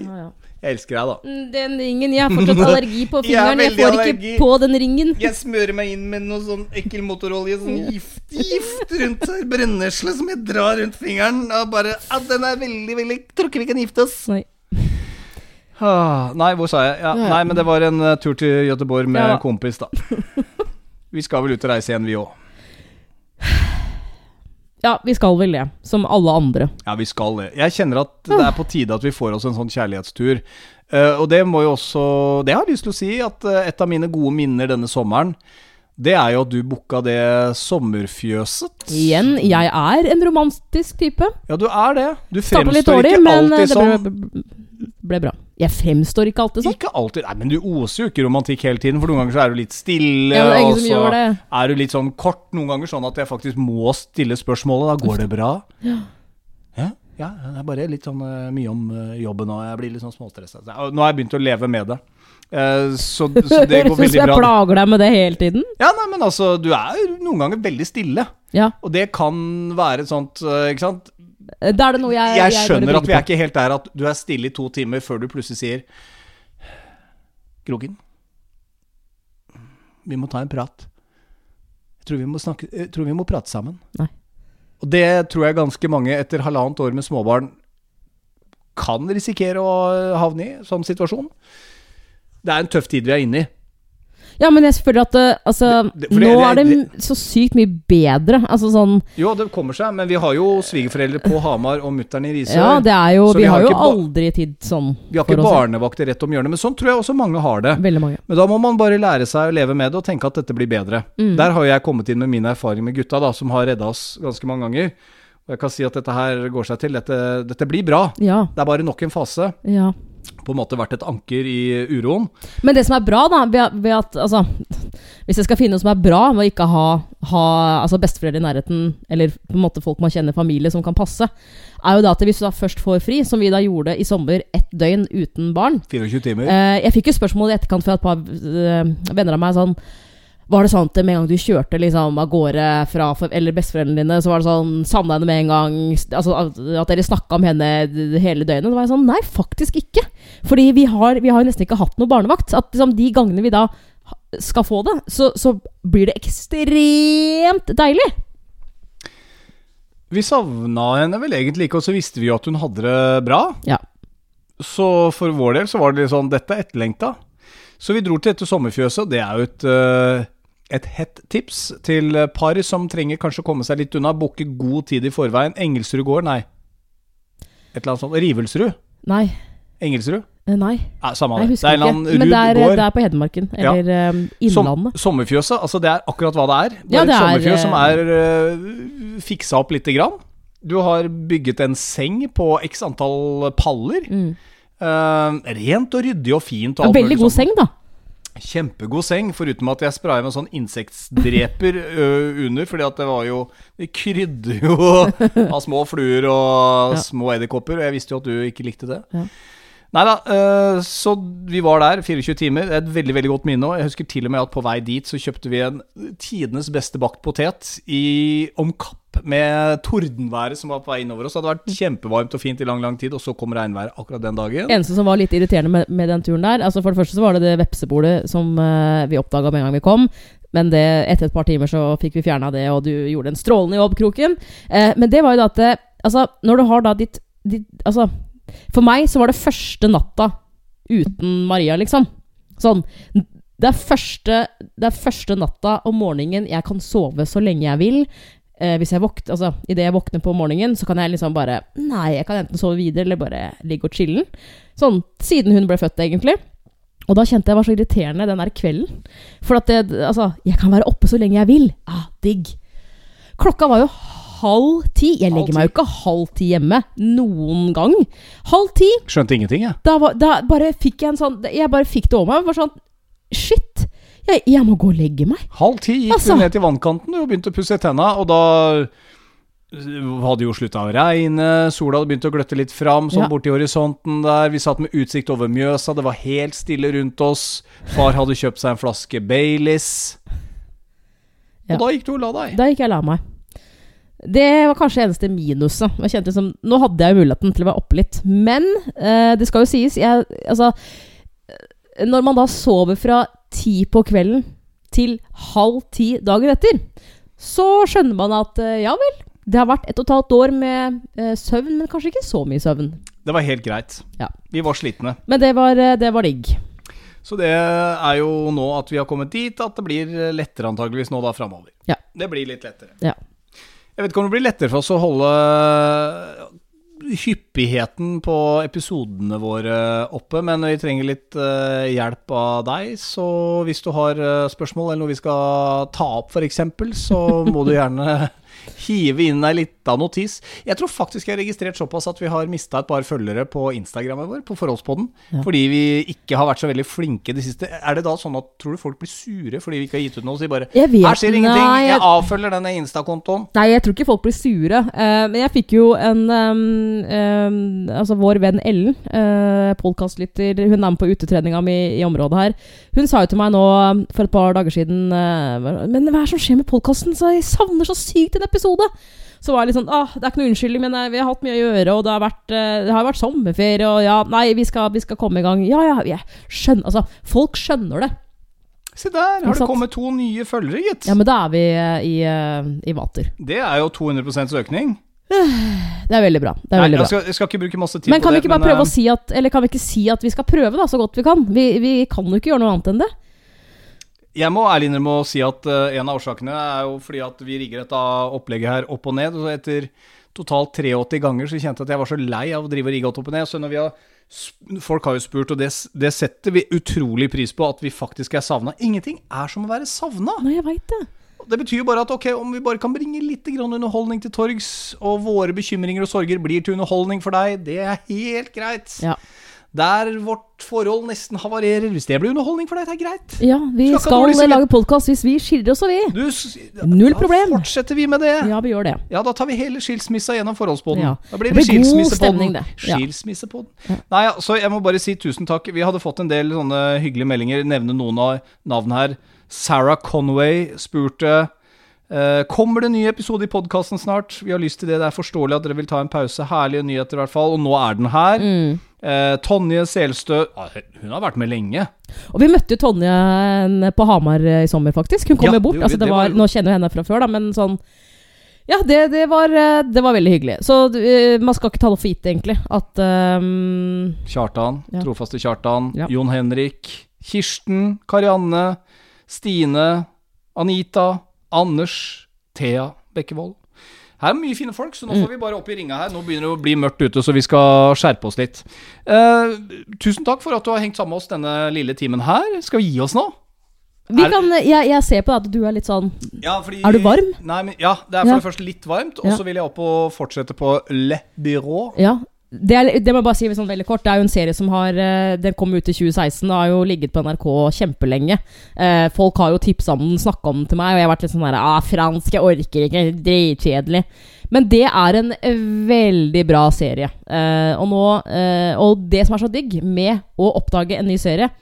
jeg elsker deg, da. Mm, Den ringen Jeg har fortsatt allergi på fingeren. Jeg jeg får ikke på den ringen. Jeg smører meg inn med noe sånn ekkel motorolje, sånn gift, gift rundt her, brennesle som jeg drar rundt fingeren. Og bare ah, Den er veldig, veldig Tror ikke vi kan gifte oss. Nei. Ah, nei, hvor sa jeg? Ja, nei, men det var en uh, tur til Göteborg med Ja. kompis, da. Vi skal vel ut og reise igjen, vi òg. Ja, vi skal vel det. Som alle andre. Ja, vi skal det. Jeg kjenner at det er på tide at vi får oss en sånn kjærlighetstur. Uh, og det må jo også Det har jeg lyst til å si, at eh, et av mine gode minner denne sommeren, det er jo at du booka det sommerfjøset. Igjen, jeg er en romantisk type. Ja, du er det. Du Starta litt fremstår dårlig, ikke men alltid det sånn. ble, ble bra. Jeg fremstår ikke alltid sånn. Ikke alltid. Nei, men du oser jo ikke romantikk hele tiden, for noen ganger så er du litt stille, Ja, og så er du litt sånn kort noen ganger, sånn at jeg faktisk må stille spørsmålet. Da går det bra? Ja. Ja, det er bare litt sånn eh, mye om eh, jobben, og jeg blir litt sånn småstressa. Nå har jeg begynt å leve med det. Eh, så, så det går Høres ut som veldig jeg plager deg med det hele tiden. Ja, nei, men altså, du er noen ganger veldig stille. Ja. Og det kan være et sånt Ikke sant? Da er det noe jeg Jeg jeg skjønner at vi er ikke helt der at du er stille i to timer før du plutselig sier Kroken, vi må ta en prat. Jeg tror vi må, snakke, jeg tror vi må prate sammen. Nei. Og det tror jeg ganske mange etter halvannet år med småbarn kan risikere å havne i, sånn situasjon. Det er en tøff tid vi er inne i. Ja, men jeg føler at det, altså, Det- det- Nå er det så sykt mye bedre. Altså sånn Jo, det kommer seg, men vi har jo svigerforeldre på Hamar og mutter'n i Risør. Ja, det er jo Vi, vi har jo aldri tid sånn. Vi har ikke barnevakter rett om hjørnet, men sånn tror jeg også mange har det. Veldig mange. Men da må man bare lære seg å leve med det og tenke at dette blir bedre. Mm. Der har jeg kommet inn med min erfaring med gutta, da, som har redda oss ganske mange ganger. Og jeg kan si at dette her går seg til. Dette, dette blir bra. Ja. Det er bare nok en fase. ja. På en måte vært et anker i uroen. Men det som er bra, da, ved, at altså Hvis jeg skal finne noe som er bra med å ikke ha, ha altså besteforeldre i nærheten, eller på en måte folk man kjenner, familie som kan passe, er jo da at hvis du da først får fri, som vi da gjorde i sommer, ett døgn uten barn 24 timer. eh, Jeg fikk jo spørsmål i etterkant fra et par eh, venner av meg sånn var det sånn at med en gang du kjørte liksom av gårde fra eller besteforeldrene dine, så var det sånn Savna henne med en gang? Altså At, dere snakka om henne hele døgnet? Da var jeg sånn Nei, faktisk ikke. Fordi vi har, vi har nesten ikke hatt noe barnevakt. At liksom de gangene vi da skal få det, så, så blir det ekstremt deilig. Vi savna henne vel egentlig ikke, og så visste vi jo at hun hadde det bra. Ja. Så for vår del så var det litt sånn Dette er etterlengta. Så vi dro til dette sommerfjøset, og det er jo et eh, et hett tips til par som trenger kanskje å komme seg litt unna. Booke god tid i forveien. Engelsrud gård, nei. Et eller annet sånt. Rivelsrud? Nei. Engelsrud? Eh, Nei. Nei, samme det. Det er en annen rud gård. Men det er, det er på Hedmarken. Ja. Eller eh, Som, Innlandet. sommerfjøset, altså det er akkurat hva det er. Det Ja, er et det er, sommerfjøs som eh, er uh, fiksa opp lite grann. Du har bygget en seng på x antall paller. Mm. Uh, rent og ryddig og fint. Og Ja, veldig god sånn. seng, da. Kjempegod seng, foruten at jeg spraya med sånn insektdreper under, fordi at det var jo Det krydder jo av små fluer og Ja. små edderkopper, og jeg visste jo at du ikke likte det. Ja. Nei da, eh, så vi var der 24 timer. Er Et veldig veldig godt minne. Jeg husker til og med at på vei dit så kjøpte vi en tidenes beste bakt potet i, omkapp med tordenværet som var på vei innover oss. Det hadde vært kjempevarmt og fint i lang lang tid, og så kom regnværet akkurat den dagen. Eneste som var litt irriterende med, med den turen der altså For det første så var det det vepsebordet som eh, vi oppdaga med en gang vi kom. Men det, etter et par timer så fikk vi fjerna det, og du gjorde en strålende jobb, Kroken. Eh, men det var jo da at Altså, når du har da ditt, ditt Altså, for meg så var det første natta uten Maria, liksom. Sånn. Det er første, det er første natta om morgenen jeg kan sove så lenge jeg vil. Eh, hvis jeg våkner, altså Idet jeg våkner på morgenen, så kan jeg liksom bare Nei, jeg kan enten sove videre eller bare ligge og chille. Sånn siden hun ble født, egentlig. Og da kjente jeg var så irriterende den der kvelden. For at det, altså, jeg kan være oppe så lenge jeg vil. Ah, digg. Klokka var jo halv ti. Jeg legger Halv meg jo ikke halv ti hjemme. Noen gang. Halv ti. Skjønte ingenting, jeg. Da, var, da bare fikk jeg en sånn Jeg bare fikk det over meg. Bare sånn Shit. Jeg, jeg må gå og legge meg. Halv ti gikk Altså. du ned til vannkanten og begynte å pusse tenna, og da hadde jo slutta å regne, sola hadde begynt å gløtte litt fram, sånn Ja. borti horisonten der. Vi satt med utsikt over Mjøsa, det var helt stille rundt oss. Far hadde kjøpt seg en flaske Baileys. Ja. Og da gikk du og la deg. Da gikk jeg og la meg. Det var kanskje eneste minuset. Jeg kjente som, Nå hadde jeg jo muligheten til å være oppe litt. Men eh, det skal jo sies jeg, altså, eh, Når man da sover fra ti på kvelden til halv ti dagen etter, så skjønner man at eh, ja vel, det har vært et og et halvt år med eh, søvn, men kanskje ikke så mye søvn. Det var helt greit. Ja. Vi var slitne. Men det var, eh, det var digg. Så det er jo nå at vi har kommet dit at det blir lettere antageligvis nå da framover. Ja. Det blir litt lettere. Ja. Jeg vet ikke om det blir lettere for oss å holde hyppigheten på episodene våre oppe, men vi trenger litt eh, hjelp av deg. Så hvis du har eh, spørsmål eller noe vi skal ta opp f.eks., så må du gjerne hive inn ei lita notis. Jeg tror faktisk jeg har registrert såpass at vi har mista et par følgere på Instagrammet vår, på Forholdspodden, Ja. fordi vi ikke har vært så veldig flinke det siste Er det da sånn at tror du folk blir sure fordi vi ikke har gitt ut noe? og sier bare Her skjer ingenting, nei, jeg- jeg avfølger denne Insta-kontoen. Nei, jeg tror ikke folk blir sure. Uh, men jeg fikk jo en um, um, Altså, vår venn Ellen, uh, podkastlytter, hun er med på utetreninga mi i området her. Hun sa jo til meg nå um, for et par dager siden uh, Men hva er det som skjer med podkasten? Jeg savner så sykt en episode! Så var jeg litt sånn Åh, det er ikke noe unnskyldning, men eh, vi har hatt mye å gjøre, og det har vært, eh, det har vært sommerferie, og ja Nei, vi skal, vi skal komme i gang. Ja, ja, jeg skjønner Altså, folk skjønner det. Se der, har det kommet to nye følgere, gitt. Ja, men da er vi i, i, eh, i vater. Det er jo 200 økning. Det er veldig bra. Det er Nei, veldig bra. jeg, skal, jeg skal ikke bruke masse tid Men på kan vi ikke bare prøve eh, å si at Eller kan vi ikke si at vi skal prøve da, så godt vi kan? Vi, vi kan jo ikke gjøre noe annet enn det. Jeg må ærlig innrømme å si at eh, en av årsakene er jo fordi at vi rigger dette opplegget her opp og ned. Og etter totalt 83 ganger så kjente jeg at jeg var så lei av å drive og rigge alt opp og ned. Så når vi har Folk har jo spurt, og det, det setter vi utrolig pris på, at vi faktisk er savna. Ingenting er som å være savna. Nei, jeg veit det. Det betyr jo bare at ok, om vi bare kan bringe litt grann underholdning til torgs, og våre bekymringer og sorger blir til underholdning for deg, det er helt greit. Ja. Der vårt forhold nesten havarerer, hvis det blir underholdning for deg, det er greit. ja vi Skal skal lage podkast hvis vi skiller oss, og vi. Du, Null da problem. fortsetter vi med det. Ja. Ja, vi gjør det. da tar vi hele skilsmissa gjennom forholdspodden. Ja. Da blir Det det, blir skilsmissepodden. Ja. Skilsmissepodden. Ja. Nei, ja, så jeg må bare si tusen takk. Vi hadde fått en del sånne hyggelige meldinger. Nevne noen av navnene her. Sarah Conway spurte eh, Kommer det en ny episode i podkasten snart? Vi har lyst til det. Det er forståelig at dere vil ta en pause. Herlige nyheter, i hvert fall. Og nå er den her. Mm. Eh, Tonje Selstø ja, Hun har vært med lenge. Og vi møtte jo Tonje eh, på Hamar eh, i sommer, faktisk. Hun kom Ja, jo bort. det Altså, det Det var, var- nå kjenner jeg henne fra før, da, men sånn Ja, det, det, var, eh, det var veldig hyggelig. Så man skal ikke ta det for gitt, egentlig, at um... Kjartan, Ja. trofaste Kjartan, Ja. Jon Henrik, Kirsten, Karianne, Stine, Anita, Anders, Thea Bekkevold. Her er mye fine folk, så nå Mm. får vi bare opp i ringa her. Nå begynner det å bli mørkt ute, så vi skal skjerpe oss litt. Eh, tusen takk for at du har hengt sammen med oss denne lille timen her. Skal vi gi oss nå? vi kan, jeg, jeg ser på deg at du er litt sånn Ja, fordi, Er du varm? Nei, men, ja, det er for Ja. det første litt varmt. Og så vil jeg opp og fortsette på Le Byrå. Ja. Det, er, det må jeg bare si sånn veldig kort. Det er jo en serie som har eh, Den kom ut i 2016 og har jo ligget på NRK kjempelenge. Eh, folk har jo tipsa om den, snakka om den til meg, og jeg har vært litt sånn der ah, Fransk, jeg orker ikke. Dritkjedelig. Men det er en eh, veldig bra serie. Eh, og, nå, eh, og det som er så digg med å oppdage en ny serie,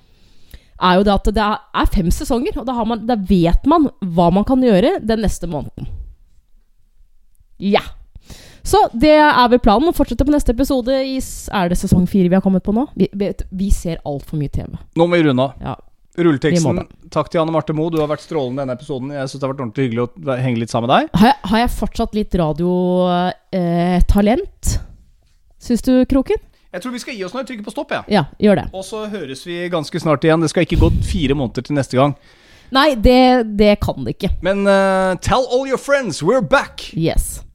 er jo det at det er, fem sesonger, og da, man, da vet man hva man kan gjøre den neste måneden. Ja. Så det er vel planen. Å fortsette på neste episode. I, er det sesong fire vi har kommet på nå? Vi, vi, vi ser altfor mye TV. Nå må vi runde av. Ja. Vi Rulleteksten. Takk til Anne Marte Moe. Du har vært strålende i denne episoden. Jeg synes det har vært ordentlig hyggelig å henge litt sammen med deg. Har, jeg, har jeg fortsatt litt radiotalent? Syns du, Kroken? Jeg tror vi skal gi oss når jeg trykker på stopp. Ja. Ja, gjør det. Og så høres vi ganske snart igjen. Det skal ikke gå fire måneder til neste gang. Nei, det, det kan det ikke. Men uh, tell all your friends, we're back! Yes.